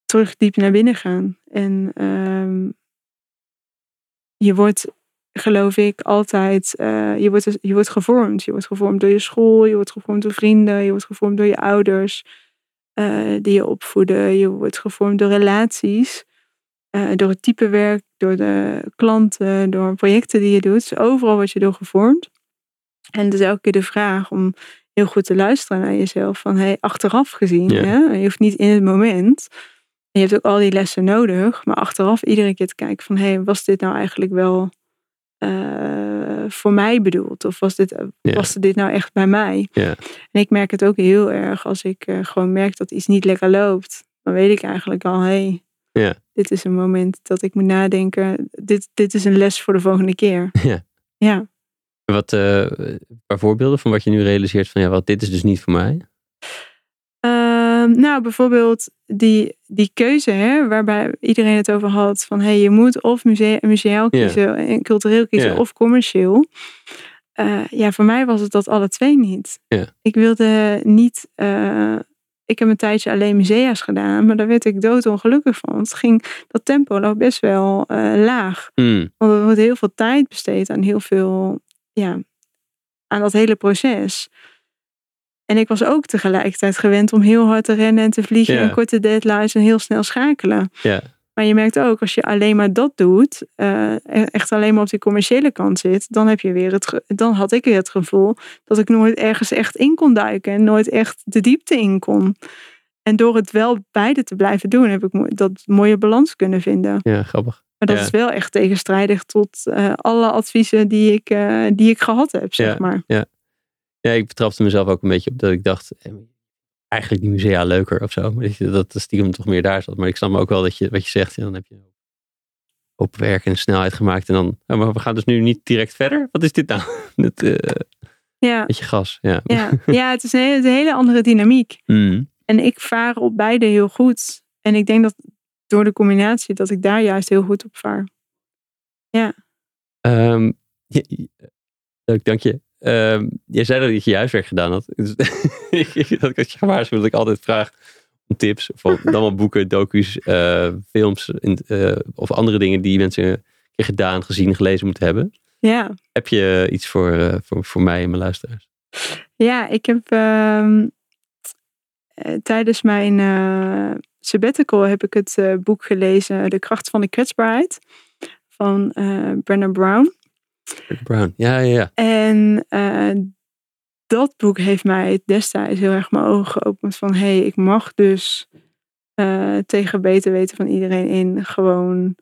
terug diep naar binnen gaan. En ehm, je wordt, geloof ik, altijd, eh, je, wordt, je wordt gevormd. Je wordt gevormd door je school, je wordt gevormd door vrienden, je wordt gevormd door je ouders eh, die je opvoeden. Je wordt gevormd door relaties, eh, door het type werk, door de klanten, door projecten die je doet. Dus overal word je door gevormd. En het is elke keer de vraag om heel goed te luisteren naar jezelf. Van hey, achteraf gezien, hè? je hoeft niet in het moment. En je hebt ook al die lessen nodig. Maar achteraf iedere keer te kijken van hey, was dit nou eigenlijk wel eh, voor mij bedoeld? Of was dit, paste dit nou echt bij mij?
Ja.
En ik merk het ook heel erg als ik eh, gewoon merk dat iets niet lekker loopt. Dan weet ik eigenlijk al, hey,
Ja.
dit is een moment dat ik moet nadenken. Dit, dit is een les voor de volgende keer. <laughs>
Ja.
Ja.
Wat, eh, een paar voorbeelden van wat je nu realiseert van ja, wat, dit is dus niet voor mij.
Ehm, nou, bijvoorbeeld die, die keuze, hè, waarbij iedereen het over had: van hey, je moet of musea, museaal kiezen en cultureel kiezen of commercieel. Eh, ja, voor mij was het dat alle twee niet. Ik wilde niet. eh, ik heb een tijdje alleen musea's gedaan, maar daar werd ik doodongelukkig van. Het ging, dat tempo lag best wel eh, laag.
Mm.
Want er wordt heel veel tijd besteed aan heel veel, ja, aan dat hele proces. En ik was ook tegelijkertijd gewend om heel hard te rennen en te vliegen en korte deadlines en heel snel schakelen. Maar je merkt ook, als je alleen maar dat doet, eh, e- echt alleen maar op die commerciële kant zit, dan heb je weer het, dan had ik weer het gevoel dat ik nooit ergens echt in kon duiken en nooit echt de diepte in kon. En door het wel beide te blijven doen, heb ik dat mooie balans kunnen vinden.
ja, grappig.
Maar dat
Ja.
is wel echt tegenstrijdig tot eh, alle adviezen die ik, eh, die ik gehad heb, zeg
Ja.
maar.
Ja, ik betrapte mezelf ook een beetje op dat ik dacht, eh, eigenlijk die musea leuker of zo. <laughs> Maar dat, de stiekem toch meer daar zat. Maar ik snap ook wel dat je, wat je zegt, ja, dan heb je op werk en snelheid gemaakt. En dan, oh, maar we gaan dus nu niet direct verder. Wat is dit nou? <laughs> Met, eh
Ja,
met je gas, ja.
ja. ja het is een hele, een hele andere dynamiek. <laughs>
Mm.
En ik vaar op beide heel goed. En ik denk dat door de combinatie dat ik daar juist heel goed op vaar.
Ehm, ja, ja, leuk, dank je. Ehm, jij zei dat je je huiswerk gedaan had. <laughs> Dus dat ik je gewaarschuwd dat ik altijd vraag om tips. Of dan wel boeken, docu's, eh, films in- eh, of andere dingen die mensen gedaan, gezien, gelezen moeten hebben.
Ja,
Heb je iets voor, eh, voor, voor mij en mijn luisteraars?
ja ik heb ehm, eh, tijdens mijn sabbatical heb ik het boek gelezen De kracht van de kwetsbaarheid van Brennan Brown.
Brown. Ja, ja, ja.
En eh, dat boek heeft mij destijds heel erg mijn ogen geopend van hé, hey, ik mag dus eh, tegen beter weten van iedereen in gewoon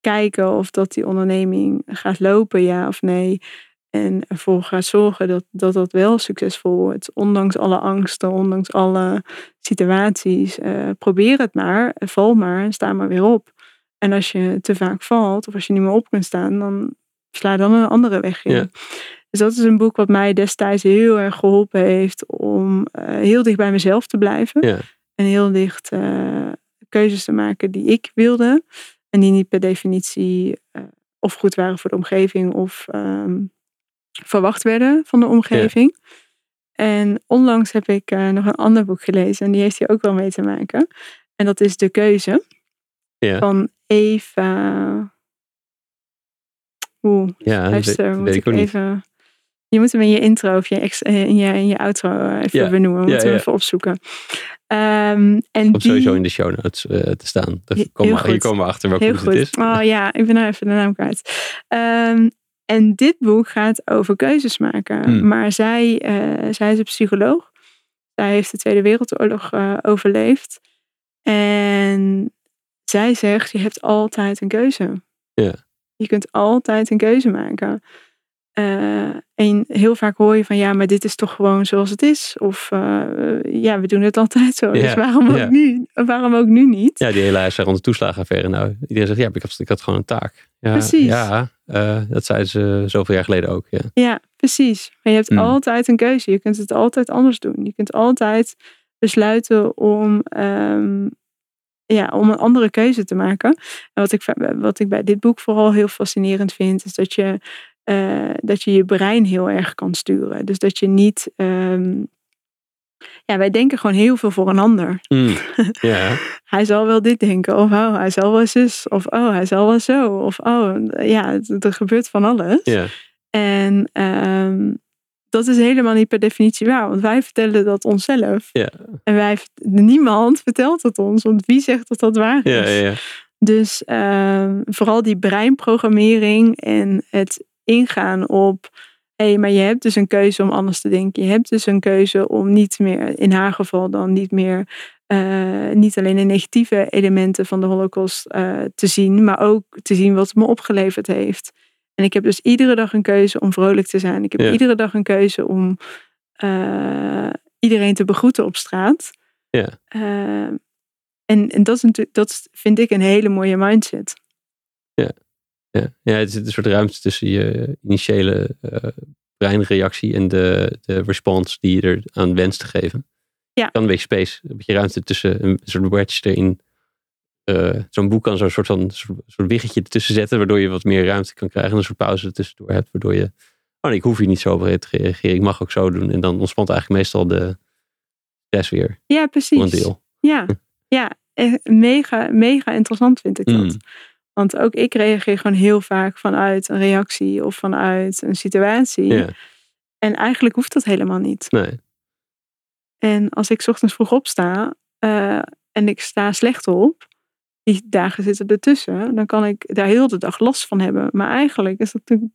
kijken of dat die onderneming gaat lopen, ja of nee. En ervoor gaat zorgen dat, dat dat wel succesvol wordt. Ondanks alle angsten, ondanks alle situaties. Eh, probeer het maar, val maar en sta maar weer op. En als je te vaak valt of als je niet meer op kunt staan, dan sla dan een andere weg in.
Ja.
Dus dat is een boek wat mij destijds heel erg geholpen heeft om eh, heel dicht bij mezelf te blijven.
Ja.
En heel dicht eh, keuzes te maken die ik wilde. En die niet per definitie eh, of goed waren voor de omgeving of ehm, verwacht werden van de omgeving. En onlangs heb ik nog een ander boek gelezen en die heeft hier ook wel mee te maken. En dat is De Keuze
Ja.
van Eva. Oeh,
Ja,
luister,
weet,
moet ik even. Je moet hem in je intro of je ex, eh, in, je, in je outro eh, even
Ja,
benoemen. We moeten
ja.
even opzoeken. Ehm, en
Komt
die,
sowieso in de show notes eh, te staan. Daar
Heel
komen hier komen we achter welke
Heel
boek
goed.
het is.
Oh ja, ik ben nou even de naam kwijt. Ehm, en dit boek gaat over keuzes maken.
Hmm.
Maar zij, zij is een psycholoog. Zij heeft de Tweede Wereldoorlog overleefd. En zij zegt, je hebt altijd een keuze.
Ja.
Je kunt altijd een keuze maken. Eh, en heel vaak hoor je van, ja, maar dit is toch gewoon zoals het is. Of, eh, ja, we doen het altijd zo. Dus waarom ook, nu, waarom ook nu niet?
Ja, die hele huis rond de toeslagenaffaire. Nou, iedereen zegt, ja, ik had, ik had gewoon een taak. Ja,
Precies.
Ja, eh, dat zeiden ze zoveel jaar geleden ook. Ja.
Ja, precies. Maar je hebt
Mm.
altijd een keuze. Je kunt het altijd anders doen. Je kunt altijd besluiten om, ehm, ja, om een andere keuze te maken. En wat ik, wat ik bij dit boek vooral heel fascinerend vind, is dat je, eh, dat je je brein heel erg kan sturen. Dus dat je niet. ehm, ja, wij denken gewoon heel veel voor een ander.
Mm, <laughs>
Hij zal wel dit denken, of oh, hij zal wel zus, of oh, hij zal wel zo, of oh, ja, er gebeurt van alles. En ehm, dat is helemaal niet per definitie waar, want wij vertellen dat onszelf.
Ja.
En wij, niemand vertelt het ons, want wie zegt dat dat waar is?
ja, ja, ja.
Dus ehm, vooral die breinprogrammering en het ingaan op. Hé, hey, maar je hebt dus een keuze om anders te denken. Je hebt dus een keuze om niet meer, in haar geval dan niet meer, eh, niet alleen de negatieve elementen van de Holocaust eh, te zien, maar ook te zien wat het me opgeleverd heeft. En ik heb dus iedere dag een keuze om vrolijk te zijn. Ik heb
Ja.
iedere dag een keuze om eh, iedereen te begroeten op straat.
Ja.
Eh, en, en dat, is natuurlijk, dat vind ik een hele mooie mindset.
Ja, ja er zit een soort ruimte tussen je initiële eh, breinreactie en de, de response die je er aan wenst te geven.
Ja.
Kan een beetje space, een beetje ruimte tussen een soort wedge erin. Eh, Zo'n boek kan zo'n soort van soort, soort wiggetje ertussen zetten, waardoor je wat meer ruimte kan krijgen en een soort pauze ertussendoor hebt, waardoor je, oh nee, ik hoef hier niet zo op te reageren, ik mag ook zo doen. En dan ontspant eigenlijk meestal de, stress weer.
Ja, precies.
Een deel.
Ja, ja echt mega, mega interessant vind ik dat.
Mm.
Want ook ik reageer gewoon heel vaak vanuit een reactie of vanuit een situatie. En eigenlijk hoeft dat helemaal niet.
nee.
En als ik 's ochtends vroeg opsta eh, en ik sta slecht op, die dagen zitten ertussen, dan kan ik daar heel de dag last van hebben. Maar eigenlijk is dat natuurlijk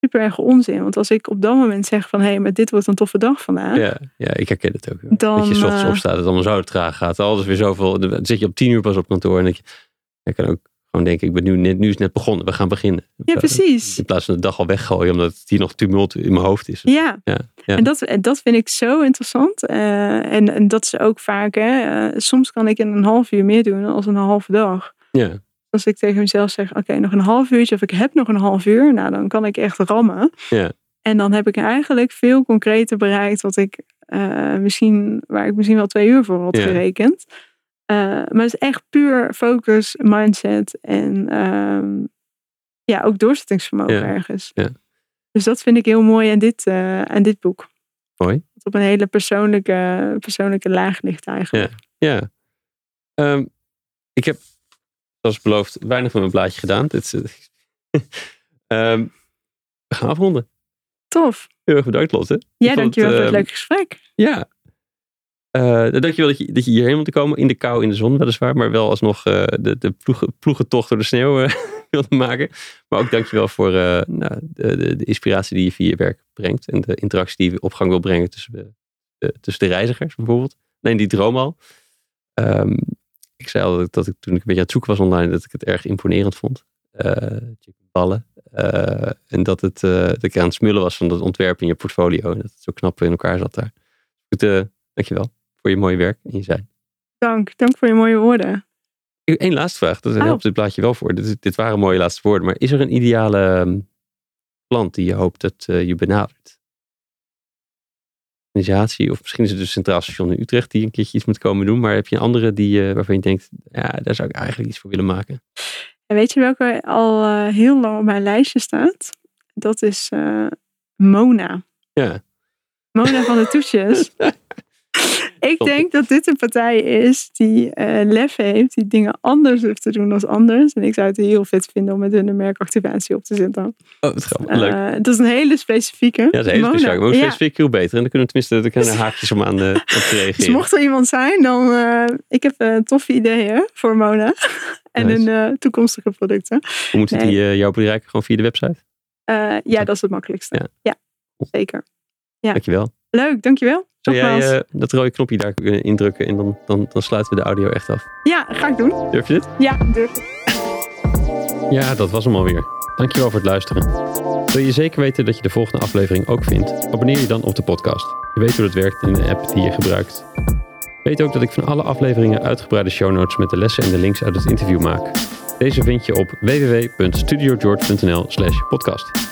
super erg onzin. Want als ik op dat moment zeg van hé, hey, maar dit wordt een toffe dag vandaag.
Ja, ja, ik herken het ook. hoor.
Dan,
dat je 's ochtends
eh,
opstaat, het allemaal zo traag gaat. Alles weer zoveel. Dan zit je op tien uur pas op kantoor. En je, je kan ook gewoon denken, ik ben nu, net, nu is net begonnen. We gaan beginnen.
Ja, precies.
In plaats van de dag al weggooien, omdat het hier nog tumult in mijn hoofd is.
Ja,
Ja, ja.
En, dat, en dat vind ik zo interessant. Eh, en, en dat is ook vaak, hè, eh, soms kan ik in een half uur meer doen dan een halve dag.
Ja,
Als ik tegen mezelf zeg, oké, nog een half uurtje of ik heb nog een half uur, nou dan kan ik echt rammen.
Ja.
En dan heb ik eigenlijk veel concreter bereikt wat ik eh, misschien, waar ik misschien wel twee uur voor had
Ja.
gerekend. Eh, maar het is echt puur focus, mindset en ehm, ja, ook doorzettingsvermogen
Ja.
ergens.
Ja.
Dus dat vind ik heel mooi aan dit, eh, aan dit boek.
mooi.
Op een hele persoonlijke, persoonlijke laag ligt eigenlijk.
Ja. Ehm, ik heb, zoals beloofd, weinig met mijn blaadje gedaan. Dit is, <laughs> Ehm, we gaan afronden.
Tof.
Heel erg bedankt, Lotte.
Ja, dankjewel
het,
voor het leuke gesprek.
Ja. Eh dankjewel dat je, dat je hierheen wilde komen. In de kou, in de zon weliswaar. Maar wel alsnog eh, de, de ploegen, ploegentocht door de sneeuw eh, <laughs> wilde maken. Maar ook dankjewel voor nou, de, de, inspiratie die je via je werk brengt. En de interactie die je op gang wil brengen tussen de, tussen de reizigers bijvoorbeeld. Nee, die droom al. Ehm, ik zei al dat, dat ik toen ik een beetje aan het zoeken was online. Dat ik het erg imponerend vond. Ballen. En dat, het, dat ik aan het smullen was van dat ontwerp in je portfolio. En dat het zo knap in elkaar zat daar. Goed, dankjewel voor je mooie werk en je zijn.
Dank. Dank voor je mooie woorden.
Eén laatste vraag, dat
Oh.
helpt dit plaatje wel voor. Dit, dit waren mooie laatste woorden. Maar is er een ideale ehm, klant die je hoopt dat eh, je benadert? Organisatie, of misschien is het dus Centraal Station in Utrecht die een keertje iets moet komen doen. Maar heb je een andere die, eh, waarvan je denkt, ja, daar zou ik eigenlijk iets voor willen maken?
En weet je welke al eh, heel lang op mijn lijstje staat? Dat is eh, Mona.
Ja,
Mona van de Toetjes. <laughs> Ik denk dat dit een partij is die eh, lef heeft, die dingen anders durft te doen dan anders. En ik zou het heel vet vinden om met hun een merkactivatie op te zetten.
oh, wat grappig. Leuk.
Eh, dat is een hele specifieke.
Ja, dat is een hele
Mona.
Maar
Ja.
specifiek heel beter. En dan kunnen we tenminste er kunnen haakjes om aan eh, op te <laughs>
Dus
reageren.
mocht er iemand zijn, dan eh, ik heb eh, toffe ideeën voor Mona. <laughs> en
Nice.
hun eh, toekomstige producten.
Hoe moeten
Nee.
die eh, jou bereiken? Gewoon via de website?
Eh, ja, dat is het makkelijkste.
Ja.
Ja, zeker. Ja.
Dankjewel.
Leuk, dankjewel.
Zou jij eh, dat rode knopje daar kunnen indrukken en dan, dan, dan sluiten we de audio echt af.
Ja, ga ik doen.
Durf je dit?
Ja, durf ik.
Ja, dat was hem alweer. Dankjewel voor het luisteren. Wil je zeker weten dat je de volgende aflevering ook vindt? Abonneer je dan op de podcast. Je weet hoe dat werkt in de app die je gebruikt. Weet ook dat ik van alle afleveringen uitgebreide show notes met de lessen en de links uit het interview maak. Deze vind je op www.studiogeorge.nl slash podcast.